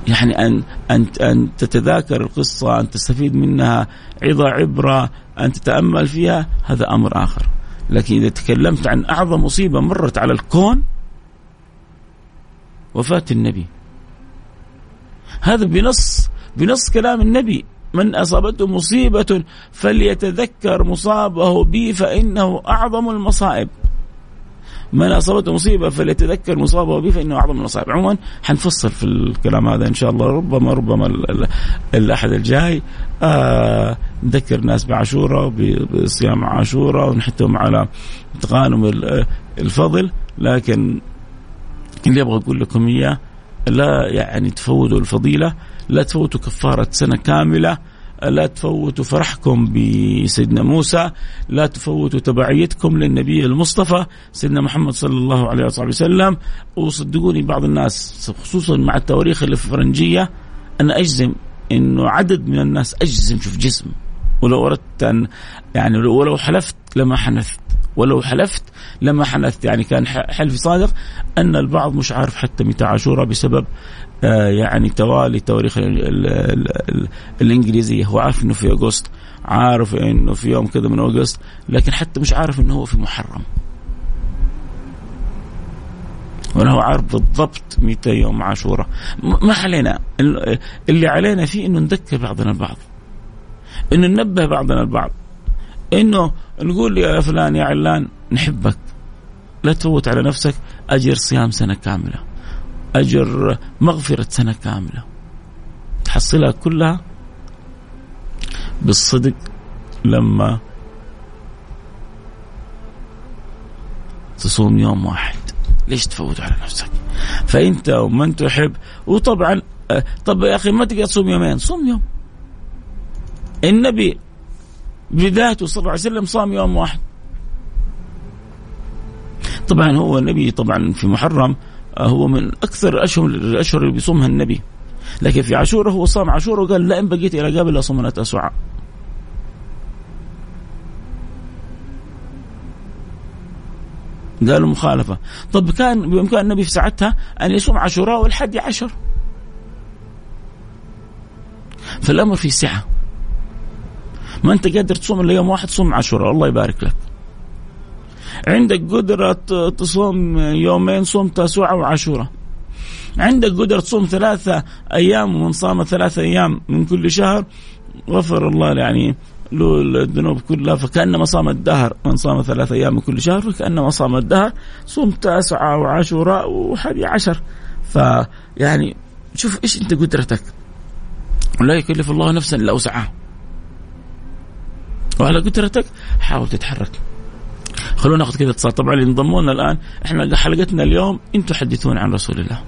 يعني أن أن أن تتذاكر القصة أن تستفيد منها عظة عبرة أن تتأمل فيها هذا أمر آخر. لكن إذا تكلمت عن أعظم مصيبة مرت على الكون وفاة النبي. هذا بنص بنص كلام النبي. من أصابته مصيبة فليتذكر مصابه بي فإنه أعظم المصائب. من أصابته مصيبة فليتذكر مصابة به فإنه أعظم المصائب عموما حنفصل في الكلام هذا إن شاء الله. ربما ربما الأحد الجاي. آه نذكر الناس بعاشوراء بصيام عاشوراء ونحثهم على تغانم الفضل. لكن اللي أبغى أقول لكم إياه لا يعني تفوتوا الفضيلة لا تفوتوا كفارة سنة كاملة. لا تفوتوا فرحكم بسيدنا موسى لا تفوتوا تبعيتكم للنبي المصطفى سيدنا محمد صلى الله عليه وصحبه وسلم. وصدقوني بعض الناس خصوصا مع التواريخ الفرنجية أنا أجزم أنه عدد من الناس أجزم شوف جسم. ولو أردت أن يعني ولو حلفت لما حنثت. ولو حلفت لما حنثت يعني كان حلفي صادق أن البعض مش عارف حتى متى عاشوراء بسبب آه يعني توالي تواريخ الإنجليزية. هو عارف إنه في أغسطس عارف إنه في يوم كذا من أغسطس لكن حتى مش عارف إنه هو في محرم. ولا هو عارف بالضبط متى يوم عاشوراء. ما علينا. اللي علينا فيه إنه نذكر بعضنا البعض. إنه ننبه بعضنا البعض. إنه نقول يا فلان يا علان نحبك. لا تفوت على نفسك أجر صيام سنة كاملة. أجر مغفرة سنة كاملة. تحصلها كلها بالصدق لما تصوم يوم واحد. ليش تفوت على نفسك؟ فإنت ومن تحب وطبعا آه، طب يا أخي ما تقدر تصوم يومين صوم يوم. النبي بذاته صلى الله عليه وسلم صام يوم واحد. طبعا هو النبي طبعا في محرم آه، هو من أكثر الأشهر الأشهر اللي بيصومها النبي. لكن في عاشوره هو صام عاشوره وقال لا إن بقيت إلى قبل أصوم من تسعة قالوا مخالفة. طب كان بإمكان النبي في ساعتها أن يصوم عاشوراء والحادي عشر. فالأمر في سعة. ما أنت قادر تصوم إلا يوم واحد صوم عاشوراء. الله يبارك لك. عندك قدرة تصوم يومين صوم تاسوعة وعاشوراء عندك قدرة تصوم ثلاثة أيام ومن صام ثلاثة أيام من كل شهر غفر الله يعني له الذنوب كلها. فكأنما صام الدهر من صام ثلاثة أيام من كل شهر فكأنما صام الدهر صوم تاسعة وعاشوراء وحادي عشر. فيعني شوف إيش أنت قدرتك؟ ولا يكلف الله نفسا إلا وسعها. وعلى قدرتك حاول تتحرك. خلونا ناخذ كذا اتصال. طبعا اللي انضموا لنا الآن إحنا حلقتنا اليوم أنتم تحدثون عن رسول الله.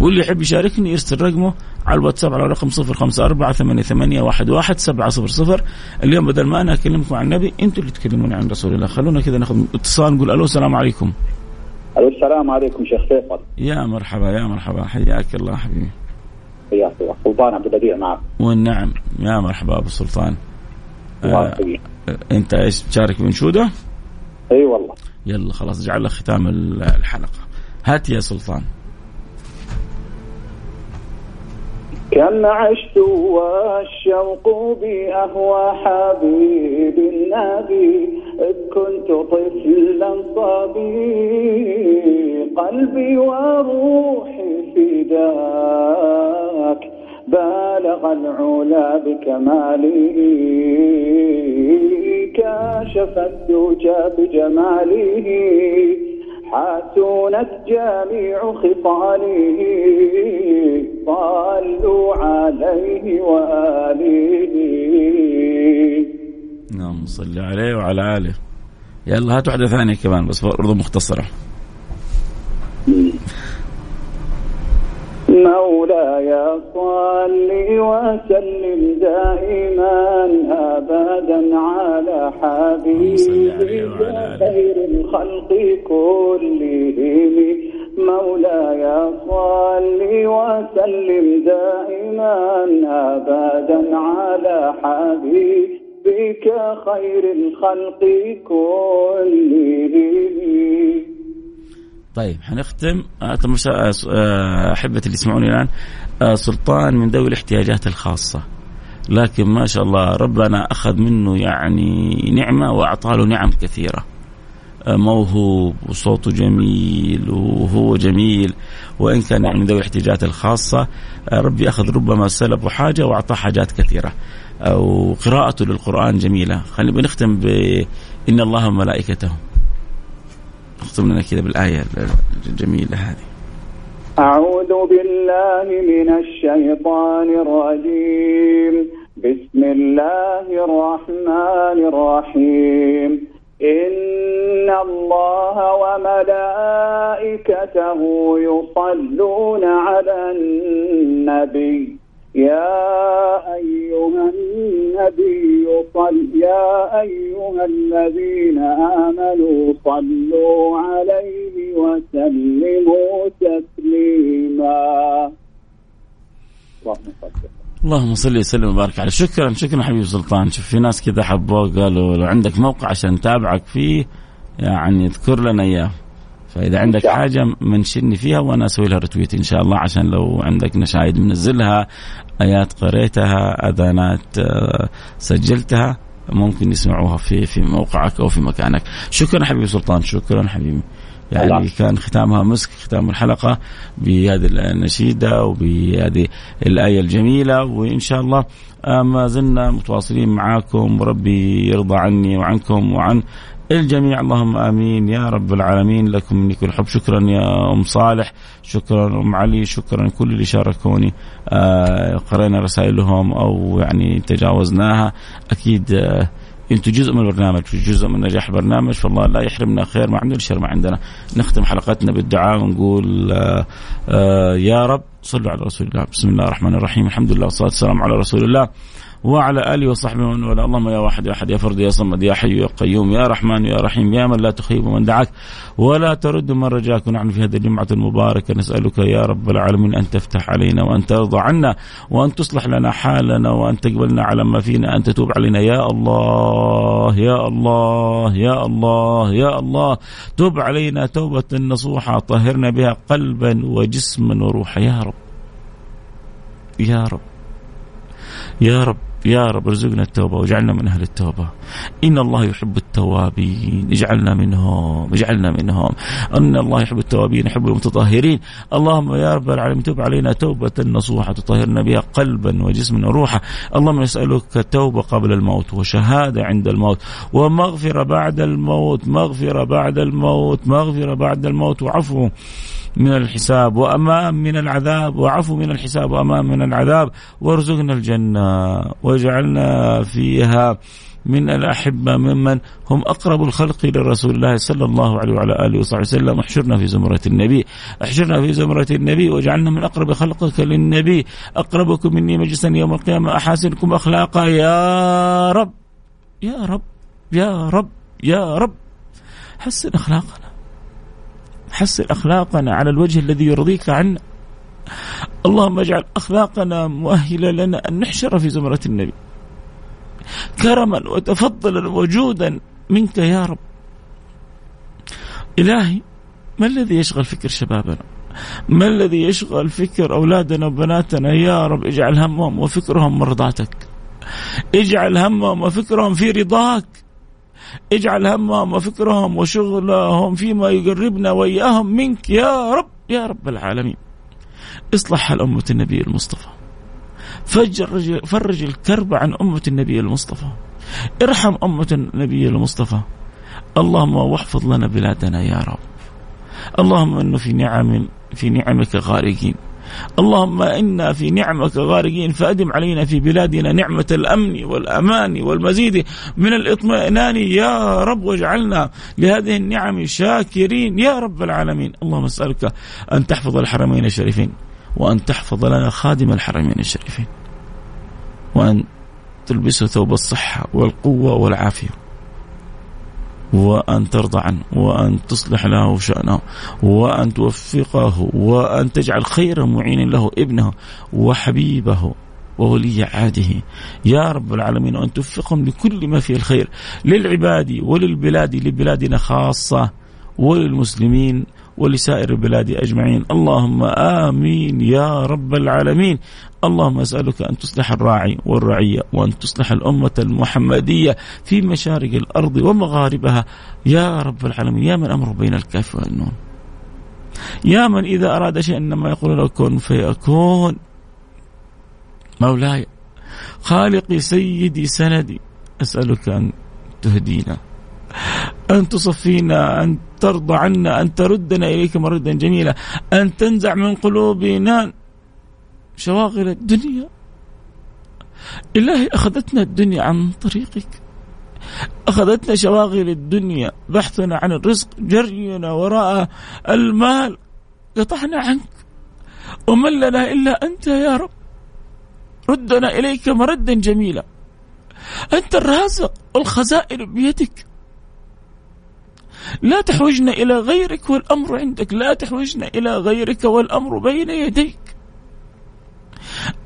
واللي يحب يشاركني يرسل رقمه على الواتساب على رقم صفر خمسة أربعة ثمانية, ثمانية واحد, واحد سبعة صفر صفر. اليوم بدل ما أنا أكلمكم عن النبي أنتوا اللي تكلمون عن رسول الله. خلونا كذا ناخذ اتصال نقول ألو السلام عليكم. ألو السلام عليكم شيخ فيصل. يا مرحبا يا مرحبا. حياك الله حبيبي. حياك الله. سلطان عبد البديع معك. والنعم يا مرحبا أبو سلطان. آه أنت إيش تشارك بنشودة؟ إي والله. يلا خلاص جعل ختام الحلقة. هات يا سلطان. كم عشت والشوق بي أهوى حبيب النبي إذ كنت طفلا صبي قلبي وروحي فداك. بالغ العلا بكماله كاشف الدجى بجماله حسنت جميع خصاله صلوا عليه وآله. نعم صلي عليه وعلى آله. يلا هات واحدة ثانية كمان بس برضه مختصرة. مولاي صل وسلم دائما ابدا على حبيبك خير الخلق كلهم. مولاي صل وسلم دائما ابدا على حبيبك خير الخلق كلهم. طيب حنختم. آه، آه، آه، أحبتي اللي يسمعوني الآن. سلطان من ذوي الاحتياجات الخاصة. لكن ما شاء الله ربنا أخذ منه يعني نعمة وأعطاه له نعم كثيرة. موهوب وصوته جميل وهو جميل. وإن كان يعني من ذوي الاحتياجات الخاصة ربي أخذ ربما سلبه حاجة وأعطاه حاجات كثيرة. وقراءته للقرآن جميلة. خلينا بنختم بان الله وملائكته. اختم لنا كذا بالآية الجميلة هذه. أعوذ بالله من الشيطان الرجيم. بسم الله الرحمن الرحيم. إن الله وملائكته يصلون على النبي. يا أيها النبي صل يا أيها الذين آمنوا صلوا عليه وسلموا تسليما. اللهم صل وسلم. وبارك عليه. شكرا شكرا حبيبي سلطان شوف في ناس كذا حبوك قالوا لو عندك موقع عشان نتابعك فيه يعني اذكر لنا إياه. فإذا عندك حاجة منشني فيها وأنا أسوي لها رتويت إن شاء الله عشان لو عندك نشايد منزلها آيات قريتها أذانات آه، سجلتها ممكن يسمعوها في في موقعك أو في مكانك. شكرا حبيبي سلطان شكرا حبيبي. يعني الله. كان ختامها مسك ختام الحلقة بهذه النشيدة وبهذه الآية الجميلة وإن شاء الله آه، ما زلنا متواصلين معاكم. وربي يرضى عني وعنكم وعن الجميع اللهم آمين. يا رب العالمين لكم مني كل حب شكرا يا أم صالح شكرا أم علي شكرا كل اللي شاركوني. آه قرينا رسائلهم أو يعني تجاوزناها. أكيد آه أنتم جزء من البرنامج جزء من نجاح البرنامج فالله لا يحرمنا خير ما عندنا شر ما عندنا. نختم حلقتنا بالدعاء ونقول آه يا رب صلوا على رسول الله. بسم الله الرحمن الرحيم. الحمد لله والصلاة والسلام على رسول الله. وعلى آله وصحبه ومن والاه. اللهم يا واحد يا أحد يا فرد يا صمد يا حي يا قيوم يا رحمن يا رحيم يا من لا تخيب من دعاك ولا ترد من رجاك. ونحن في هذه الجمعة المباركة نسألك يا رب العالمين أن تفتح علينا وأن ترضى عنا وأن تصلح لنا حالنا وأن تقبلنا على ما فينا أن تتوب علينا. يا الله يا الله يا الله يا الله. تب علينا توبة نصوحة طهرنا بها قلبا وجسما وروحا. يا رب يا رب. يا رب يا رب ارزقنا التوبة واجعلنا من أهل التوبة. إن الله يحب التوابين. اجعلنا منهم اجعلنا منهم. أن الله يحب التوابين يحب المتطهرين. اللهم يا رب العالمين تب علينا توبة نصوحة تطهرنا بها قلبا وجسما وروحا. اللهم نسألك توبة قبل الموت وشهادة عند الموت. ومغفرة بعد الموت مغفرة بعد الموت مغفرة بعد الموت. وعفو. من الحساب وأمام من العذاب وعفو من الحساب وأمام من العذاب وارزقنا الجنة واجعلنا فيها من الأحبة ممن هم أقرب الخلق لرسول الله صلى الله عليه وعلى آله وصحبه وسلم. احشرنا في زمرة النبي احشرنا في زمرة النبي واجعلنا من أقرب خلقك للنبي. أقربكم مني مجلسا يوم القيامة أحاسنكم أخلاقا. يا رب يا رب يا رب يا رب حسن أخلاقنا. حسن أخلاقنا على الوجه الذي يرضيك عنا اللهم اجعل أخلاقنا مؤهلة لنا أن نحشر في زمرة النبي. كرما وتفضلا وجودا منك يا رب. إلهي ما الذي يشغل فكر شبابنا؟ ما الذي يشغل فكر أولادنا وبناتنا؟ يا رب اجعل همهم وفكرهم مرضاتك. اجعل همهم وفكرهم في رضاك. اجعل همهم وفكرهم وشغلهم فيما يقربنا وإياهم منك يا رب يا رب العالمين. اصلح حال أمة النبي المصطفى. فرج, فرج الكرب عن أمة النبي المصطفى. ارحم أمة النبي المصطفى. اللهم واحفظ لنا بلادنا يا رب. اللهم إنه في نعم في نعمك غارقين. اللهم إنا في نعمك غارقين فأدم علينا في بلادنا نعمة الأمن والأمان والمزيد من الاطمئنان يا رب واجعلنا لهذه النعم شاكرين يا رب العالمين. اللهم أسألك أن تحفظ الحرمين الشريفين وأن تحفظ لنا خادم الحرمين الشريفين وأن تلبسه ثوب الصحة والقوة والعافية. وأن ترضى عنه وأن تصلح له شأنه وأن توفقه وأن تجعل خير معين له ابنه وحبيبه وولي عهده. يا رب العالمين وأن توفقهم لكل ما فيه الخير للعباد وللبلاد لبلادنا خاصة وللمسلمين ولسائر البلاد أجمعين، اللهم آمين يا رب العالمين، اللهم أسألك أن تصلح الراعي والرعية وأن تصلح الأمة المحمدية في مشارق الأرض ومغاربها يا رب العالمين، يا من امره بين الكاف والنون. يا من إذا أراد شيئا إنما يقول له كن فيكون. مولاي خالقي سيدي سندي أسألك أن تهدينا أن تصفينا أن ترضى عنا أن تردنا إليك مردا جميلا أن تنزع من قلوبنا شواغل الدنيا. إلهي أخذتنا الدنيا عن طريقك. أخذتنا شواغل الدنيا بحثنا عن الرزق جرينا وراء المال قطعنا عنك. ومن لنا إلا أنت يا رب. ردنا إليك مردا جميلا. أنت الرازق والخزائن بيدك. لا تحوجنا إلى غيرك والأمر عندك. لا تحوجنا إلى غيرك والأمر بين يديك.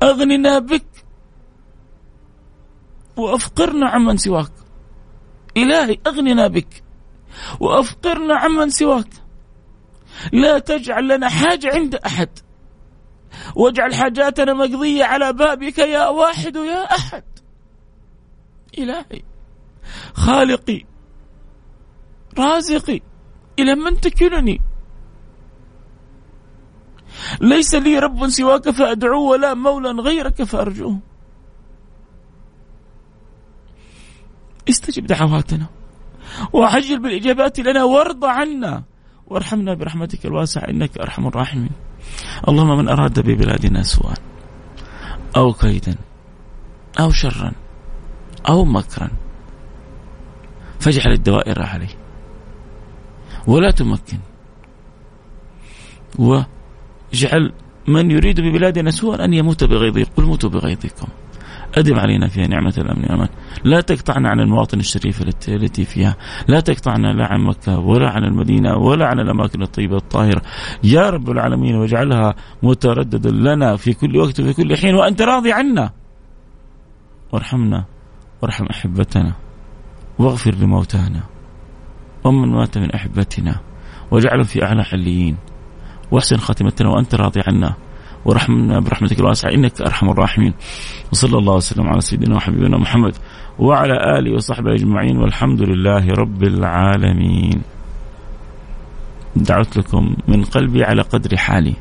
أغننا بك وأفقرنا عمن سواك. إلهي أغننا بك وأفقرنا عمن سواك. لا تجعل لنا حاجة عند أحد. واجعل حاجاتنا مقضية على بابك يا واحد يا أحد. إلهي خالقي رازقي إلى من تكلني. ليس لي رب سواك فأدعوه ولا مولى غيرك فأرجوه. استجب دعواتنا. وعجل بالإجابات لنا وارض عنا. وارحمنا برحمتك الواسعة إنك أرحم الراحمين. اللهم من أراد ببلادنا سوءا أو كيدا أو شرا أو مكرا فاجعل الدوائر عليه ولا تمكن. واجعل من يريد ببلادنا سوءا أن يموت بغيظه قل موتوا بغيظكم. أدم علينا فيها نعمة الأمن والأمان. لا تقطعنا عن المواطن الشريفة التي فيها. لا تقطعنا لا عن مكة ولا عن المدينة ولا عن الأماكن الطيبة الطاهرة. يا رب العالمين واجعلها مترددا لنا في كل وقت وفي كل حين. وأنت راضي عنا. وارحمنا وارحم أحبتنا. واغفر لموتانا. ومن مات من أحبتنا واجعلهم في أعلى حليين. وأحسن خاتمتنا وأنت راضي عنا. ورحمنا برحمتك الواسعة. إنك أرحم الراحمين. وصلى الله وسلم على سيدنا وحبيبنا محمد وعلى آله وصحبه أجمعين. والحمد لله رب العالمين. دعوت لكم من قلبي على قدر حالي.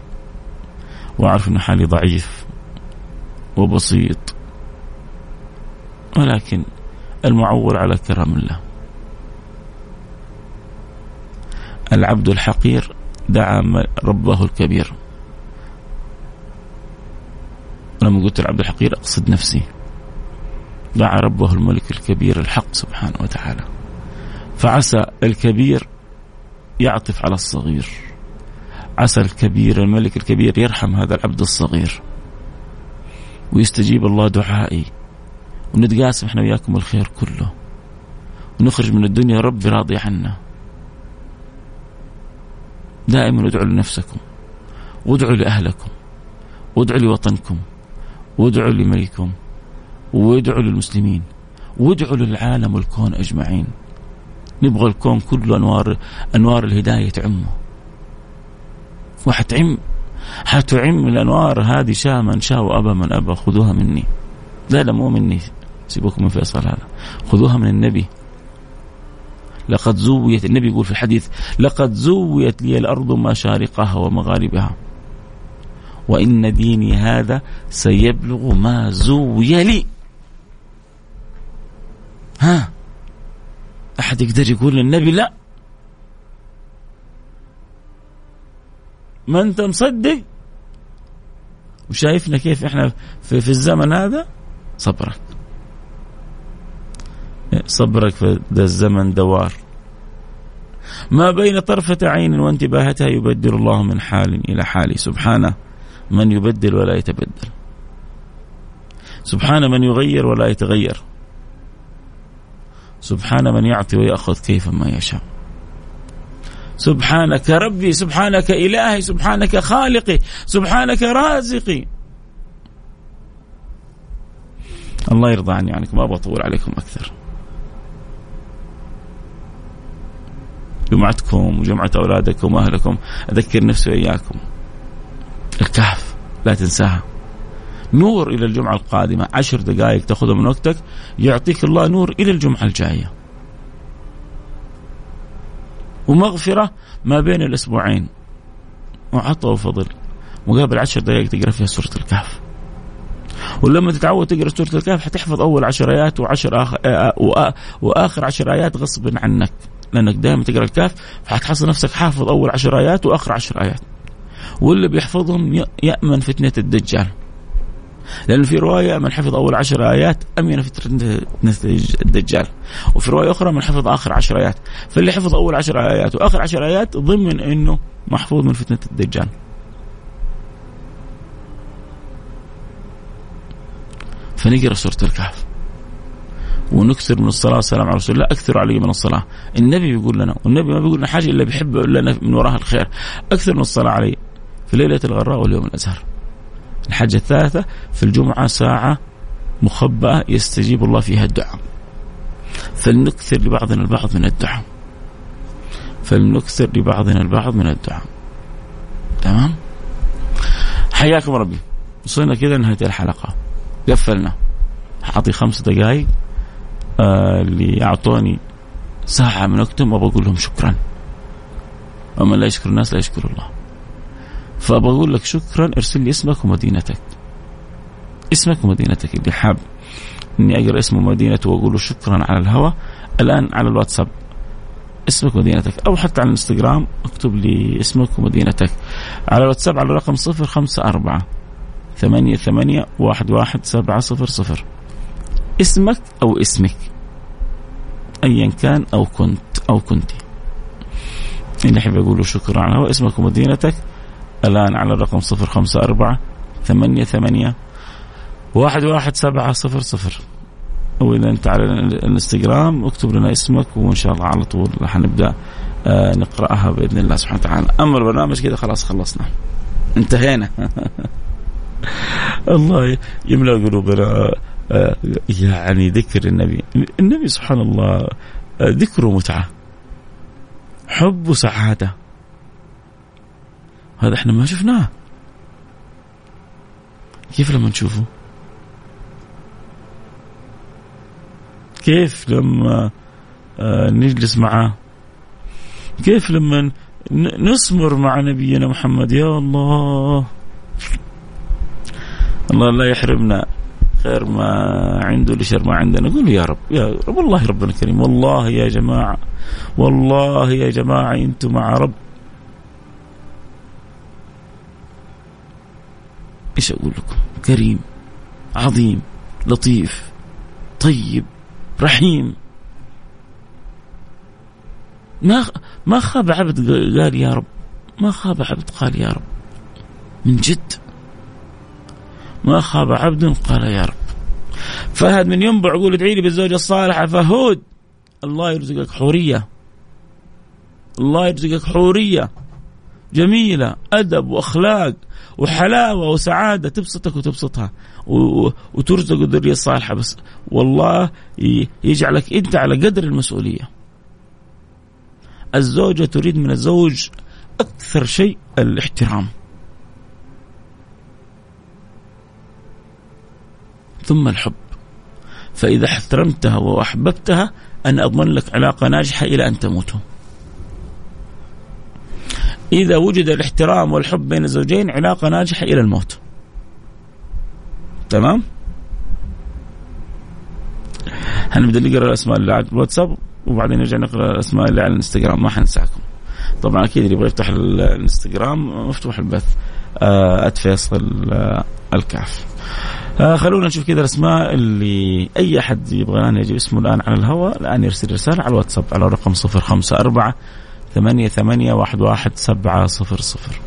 وأعرف أن حالي ضعيف وبسيط. ولكن المعول على كرم الله. العبد الحقير دعا ربه الكبير. ولما قلت العبد الحقير أقصد نفسي. دعا ربه الملك الكبير الحق سبحانه وتعالى. فعسى الكبير يعطف على الصغير. عسى الكبير الملك الكبير يرحم هذا العبد الصغير. ويستجيب الله دعائي. ونتقاسم إحنا وياكم الخير كله. ونخرج من الدنيا رب راضي عنا. دائما ادعوا لنفسكم وادعوا لأهلكم وادعوا لوطنكم وادعوا لملككم وادعوا للمسلمين وادعوا للعالم والكون أجمعين. نبغى الكون كله أنوار أنوار الهداية تعمه. وحتعم حتعم الأنوار هذه شاء من شاء وأبى من أبى خذوها مني. لا لا مو مني سيبوكم من فيصل هذا. خذوها من النبي. لقد زويت النبي يقول في الحديث لقد زويت لي الأرض مشارقها ومغاربها. وإن ديني هذا سيبلغ ما زوي لي. ها؟ أحد يقدر يقول للنبي لا؟ ما أنت مصدق؟ وشايفنا كيف إحنا في, في الزمن هذا؟ صبرك. صبرك في ذا الزمن دوار. ما بين طرفة عين وانتباهتها يبدل الله من حال إلى حال. سبحانه من يبدل ولا يتبدل. سبحان من يغير ولا يتغير. سبحان من يعطي ويأخذ كيف ما يشاء. سبحانك ربي سبحانك إلهي سبحانك خالقي سبحانك رازقي. الله يرضى عني عنكم ما بطول عليكم أكثر. جمعتكم وجمعة أولادكم وأهلكم. أذكر نفسي وإياكم. الكهف لا تنساها نور إلى الجمعة القادمة. عشر دقائق تأخذها من وقتك. يعطيك الله نور إلى الجمعة الجاية. ومغفرة ما بين الأسبوعين. وعطاء وفضل. مقابل عشر دقائق تقرأ فيها سورة الكهف. ولما تتعود تقرأ سورة الكهف حتحفظ أول عشر آيات وعشر آخر وآخر عشر آيات غصبا عنك. لأنك دائما تقرأ الكهف فحتحصل نفسك حافظ أول عشر آيات وآخر عشر آيات. واللي بيحفظهم يأمن فتنة الدجال. لأن في رواية من حفظ أول عشر آيات أمن فتنة الدجال. وفي رواية أخرى من حفظ آخر عشر آيات. فاللي حفظ أول عشر آيات وآخر عشر آيات ضمن أنه محفوظ من فتنة الدجال. فنقرأ سورة الكهف. ونكثر من الصلاة والسلام على رسول الله أكثر علي من الصلاة. النبي بيقول لنا والنبي ما بيقول لنا حاجة إلا بيحب لنا من وراها الخير. أكثر من الصلاة عليه في ليلة الغراء واليوم الأزهر. الحاجة الثالثة في الجمعة ساعة مخبأة يستجيب الله فيها الدعاء. فلنكثر لبعضنا البعض من الدعاء. فلنكثر لبعضنا البعض من الدعاء. تمام؟ حياكم ربي. وصلنا كذا لنهاية الحلقة. قفلنا. أعطي خمس دقائق اللي أعطوني ساعة من وقتهم وبقول لهم شكرا. ومن لا يشكر الناس لا يشكر الله. فبقول لك شكرا ارسل لي اسمك ومدينتك. اسمك ومدينتك اللي حاب إني أقرأ اسمه ومدينته وأقول له شكرا على الهواء. الآن على الواتساب. اسمك ومدينتك. أو حتى على الإنستغرام اكتب لي اسمك ومدينتك. على الواتساب على الرقم صفر خمسة أربعة ثمانية ثمانية واحد واحد سبعة صفر صفر. اسمك أو اسمك أيا كان أو كنت أو كنتي اللي يحب يقولوا شكرا على هو اسمك ومدينتك. الآن على الرقم صفر خمسة أربعة ثمانية ثمانية واحد واحد سبعة صفر صفر. وإذا أنت على الإنستغرام اكتب لنا اسمك وإن شاء الله على طول حنبدأ آه نقرأها بإذن الله سبحانه وتعالى. أما البرنامج كذا خلاص خلصنا. انتهينا. الله يملأ قلوبنا. يعني ذكر النبي. النبي سبحان الله آه ذكره متعة. حب وسعادة هذا إحنا ما شفناه. كيف لما نشوفه؟ كيف لما آه، نجلس معه؟ كيف لما نسمر مع نبينا محمد؟ يا الله. الله لا يحرمنا. خير ما عنده لشر ما عندنا قولوا يا رب يا رب والله ربنا كريم. والله يا جماعة والله يا جماعة أنتم مع رب. إيش أقول لكم؟ كريم عظيم لطيف طيب رحيم. ما ما خاب عبد قال يا رب. ما خاب عبد قال يا رب. من جد. ما خاب عبد قال يا رب. فهد من ينبع يقول ادعي لي بالزوجة الصالحة. فهود الله يرزقك حورية. الله يرزقك حورية. جميلة أدب وأخلاق وحلاوة وسعادة. تبسطك وتبسطها. وترزق الذرية الصالحة. بس والله يجعلك أنت على قدر المسؤولية. الزوجة تريد من الزوج أكثر شيء الاحترام. ثم الحب. فإذا احترمتها وأحببتها أنا أضمن لك علاقة ناجحة إلى أن تموتوا إذا وجد الاحترام والحب بين الزوجين علاقة ناجحة إلى الموت. تمام؟ هنبدا نقرأ الأسماء اللي على الواتساب؟ وبعدين نرجع نقرأ الأسماء اللي على الإنستغرام ما حنساكم طبعا أكيد اللي يبغى يفتح الإنستغرام مفتوح البث آه فيصل آه الكاف. آه خلونا نشوف كذا الأسماء اللي أي أحد يبغى يجيب اسمه الآن على الهواء الآن يرسل رسالة على الواتساب على الرقم 054 ثمانية ثمانية واحد واحد سبعة صفر صفر.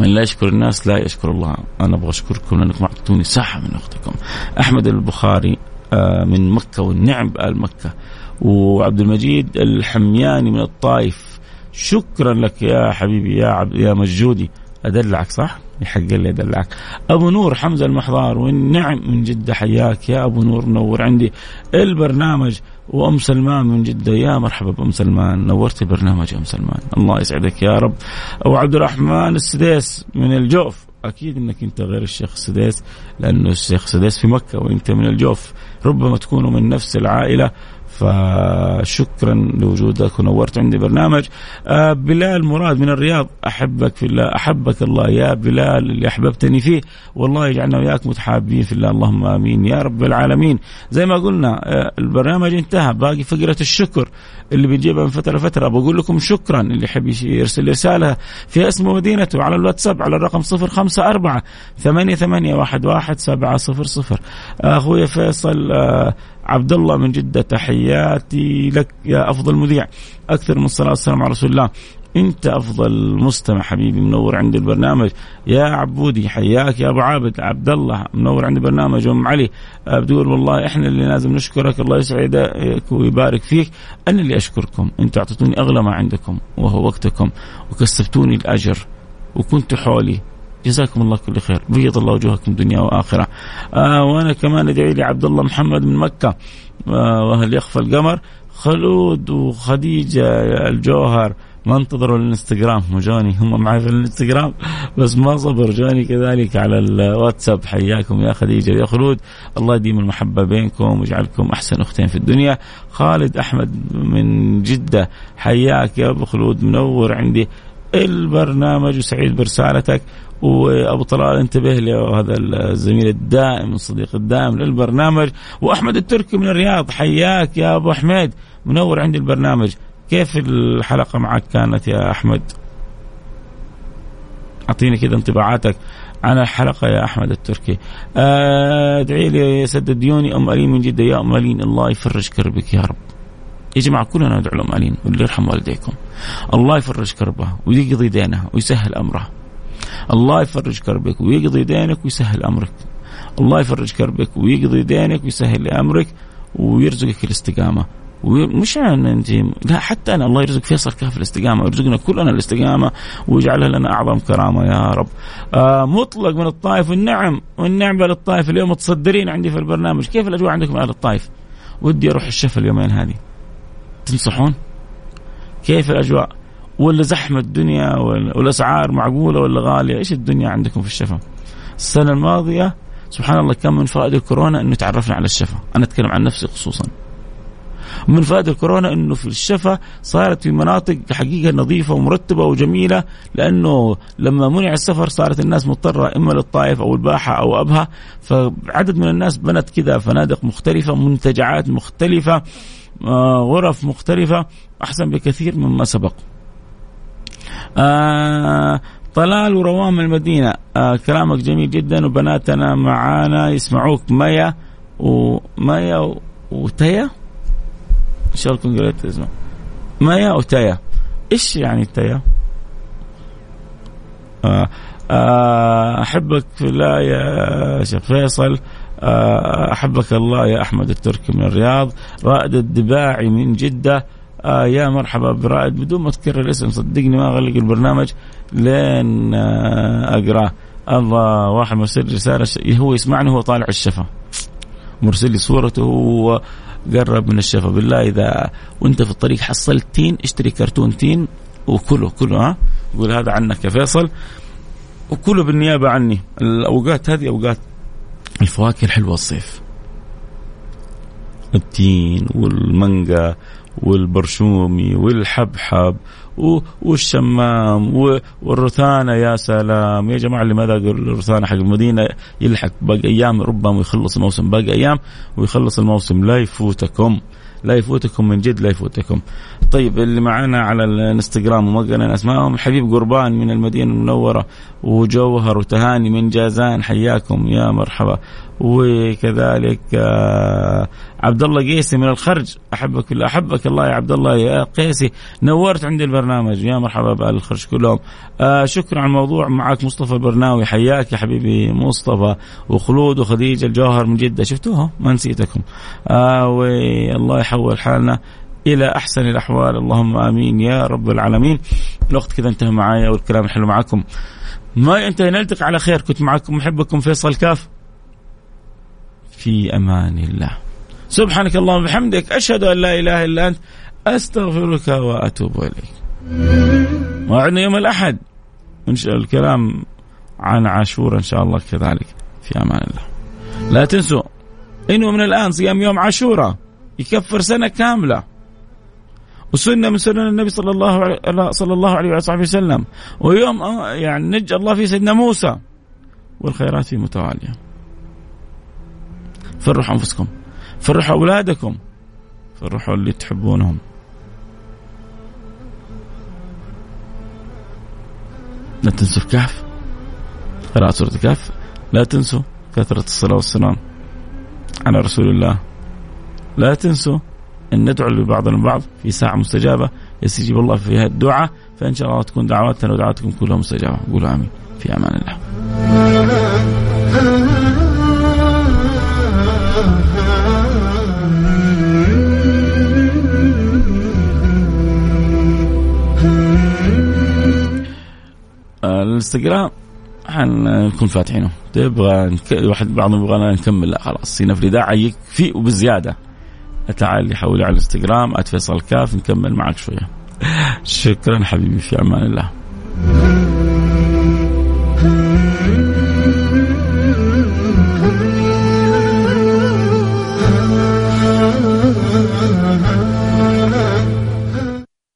من لا يشكر الناس لا يشكر الله. أنا أبغى أشكركم لأنكم أعطيتوني ساحة من وقتكم. أحمد البخاري آه، من مكة والنعم بآل مكة. وعبد المجيد الحمياني من الطائف. شكرا لك يا حبيبي يا عبد يا مجودي. أدلعك صح؟ يحق لي أدلعك. أبو نور حمزة المحضار والنعم من جدة حياك يا أبو نور نور عندي البرنامج. وأم سلمان من جدة يا مرحبا بأم سلمان. نورتي برنامج أم سلمان. الله يسعدك يا رب. وعبد الرحمن السديس من الجوف. أكيد إنك أنت غير الشيخ السديس لأنه الشيخ السديس في مكة وأنت من الجوف. ربما تكونوا من نفس العائلة. فشكرا لوجودك. ونورت عندي برنامج. آه بلال مراد من الرياض. أحبك في الله أحبك الله يا بلال اللي أحببتني فيه. والله يجعلنا وياك متحابين في الله. اللهم آمين. يا رب العالمين. زي ما قلنا آه البرنامج انتهى. باقي فقرة الشكر اللي بنجيبها من فترة لفترة. بقول لكم شكرا. اللي يحب يرسل رسالة فيها اسم مدينته على الواتساب على الرقم 054 88 ثمانية واحد واحد سبعة صفر صفر. أخوي فيصل آه عبد الله من جدة تحياتي لك يا أفضل مذيع. أكثر من الصلاة والسلام على رسول الله. أنت أفضل مستمع حبيبي منور عندي البرنامج. يا عبودي حياك يا أبو عابد. عبد الله منور عندي برنامج أم علي بتقول والله إحنا اللي لازم نشكرك. الله يسعدك ويبارك فيك. أنا اللي أشكركم. أنتم اعطيتوني أغلى ما عندكم وهو وقتكم. وكسبتوني الأجر وكنتوا حولي. جزاكم الله كل خير. بيض الله وجوهكم دنيا وآخرة. آه وأنا كمان أدعي لي عبد الله محمد من مكة. آه وهل يخفى القمر. خلود وخديجة الجوهر. ما انتظروا الانستغرام. وجوني هم معي في الانستغرام. بس ما صبر. جوني كذلك على الواتساب. حياكم يا خديجة يا خلود. الله يديم المحبة بينكم ويجعلكم أحسن أختين في الدنيا. خالد أحمد من جدة. حياك يا أبو خلود. منور عندي. البرنامج وسعيد برسالتك وابو طلال انتبه لي هذا الزميل الدائم الصديق الدائم للبرنامج. وأحمد التركي من الرياض حياك يا أبو حميد منور عندي البرنامج. كيف الحلقة معك كانت يا أحمد؟ أعطيني كذا انطباعاتك عن الحلقة يا أحمد التركي. آه، ادعي لي سدد ديوني أم الين من جدة يا أم الين الله يفرج كربك يا رب. يا جماعة كلنا ندعو لام الين واللي يرحم والديكم. الله يفرج كربها ويقضي دينها ويسهل امرها الله يفرج كربك ويقضي دينك ويسهل أمرك. الله يفرج كربك ويقضي دينك ويسهل أمرك ويرزقك الاستقامة. ومش ان أنت لا حتى أنا الله يرزق فيصل كهف الاستقامة. ويرزقنا كلنا الاستقامة ويجعلها لنا أعظم كرامة يا رب. آه مطلق من الطائف والنعم والنعمه للطائف اليوم متصدرين عندي في البرنامج، كيف الأجواء عندكم أهل الطائف؟ ودي أروح الشفا اليومين هذه. تنصحون؟ كيف الأجواء؟ ولا زحمة الدنيا والاسعار معقولة ولا غالية؟ إيش الدنيا عندكم في الشفا؟ السنة الماضية سبحان الله كان من فوائد الكورونا إنه تعرفنا على الشفا، أنا أتكلم عن نفسي خصوصا. من فوائد الكورونا إنه في الشفا صارت في مناطق حقيقة نظيفة ومرتبة وجميلة لأنه لما منع السفر صارت الناس مضطرة إما للطائف أو الباحة أو أبها فعدد من الناس بنت كذا فنادق مختلفة منتجعات مختلفة غرف مختلفة أحسن بكثير مما سبق. آه طلال وروام المدينة. آه كلامك جميل جدا وبناتنا معانا. يسمعوك ميا وميا وتيا ان شاء الله تكون قريت اسمه. مايا وتايا إيش يعني تايا؟ آه آه أحبك في الله يا شيخ فيصل. آه أحبك الله يا أحمد التركي من الرياض. رائد الدباعي من جدة. آه يا مرحبا برائد. بدون ما تكرر الاسم صدقني ما أغلق البرنامج لين آه اقراه الله واحد مرسل رسالة هو يسمعني وهو طالع الشفا. مرسل لي صورته هو قرب من الشفا. بالله إذا وأنت في الطريق حصلت تين اشتري كرتون تين وكله كله ها؟ يقول هذا عنك يا فيصل. وكله بالنيابة عني. الأوقات هذه أوقات الفواكه الحلوة الصيف. التين والمانجا والبرشومي والحبحب والشمام والرثانة يا سلام. يا جماعة اللي ما ذاقوا الرثانة حق المدينة يلحق باقي أيام؟ ربما يخلص الموسم باقي أيام ويخلص الموسم. لا يفوتكم. لا يفوتكم من جد لا يفوتكم. طيب اللي معنا على الانستغرام وما قلنا اسمائهم الحبيب قربان من المدينة المنورة وجوهر وتهاني من جازان حياكم يا مرحبا. وكذلك آه، عبد الله قيسي من الخرج أحبك الله أحبك الله يا عبد الله يا قيسي. نورت عندي البرنامج يا مرحبا بأهل الخرج كلهم. آه شكرا على الموضوع معك مصطفى البرناوي حياك يا حبيبي مصطفى. وخلود وخديجة الجوهر من جدة شفتوها؟ ما نسيتكم. آه والله يحول حالنا إلى أحسن الأحوال. اللهم آمين يا رب العالمين. الوقت كذا انتهى معايا والكلام الحلو معكم ما ينتهي نلتقي على خير. كنت معكم محبكم فيصل كاف. في أمان الله. سبحانك اللهم وبحمدك أشهد أن لا إله إلا أنت أستغفرك وأتوب إليك. وعدنا يوم الأحد. الكلام عن عاشور إن شاء الله كذلك. في أمان الله. لا تنسوا إنه من الآن صيام يوم عاشوراء يكفر سنة كاملة. وسنة من سنن النبي صلى الله عليه صلى الله عليه وصحبه وسلم. ويوم يعني نجى الله في سيدنا موسى. والخيرات متوالية. فرحوا أنفسكم. فرحوا أولادكم. فرحوا اللي تحبونهم. لا تنسوا الكهف. قراءة سورة الكهف. لا تنسوا كثرة الصلاة والسلام على رسول الله. لا تنسوا أن ندعو لبعضنا البعض في ساعة مستجابة. يستجيب الله فيها الدعاء فإن شاء الله تكون دعواتنا ودعواتكم كلها مستجابة. قولوا آمين. في أمان الله. الانستغرام حنكون فاتحينه. تبغى واحد بعضهم يبغى نكمل. لا خلاص هنا في داعي يكفي وبزيادة. تعال لي حولي على الانستغرام @فيصل كاف نكمل معك شوية. شكرا حبيبي في أمان الله.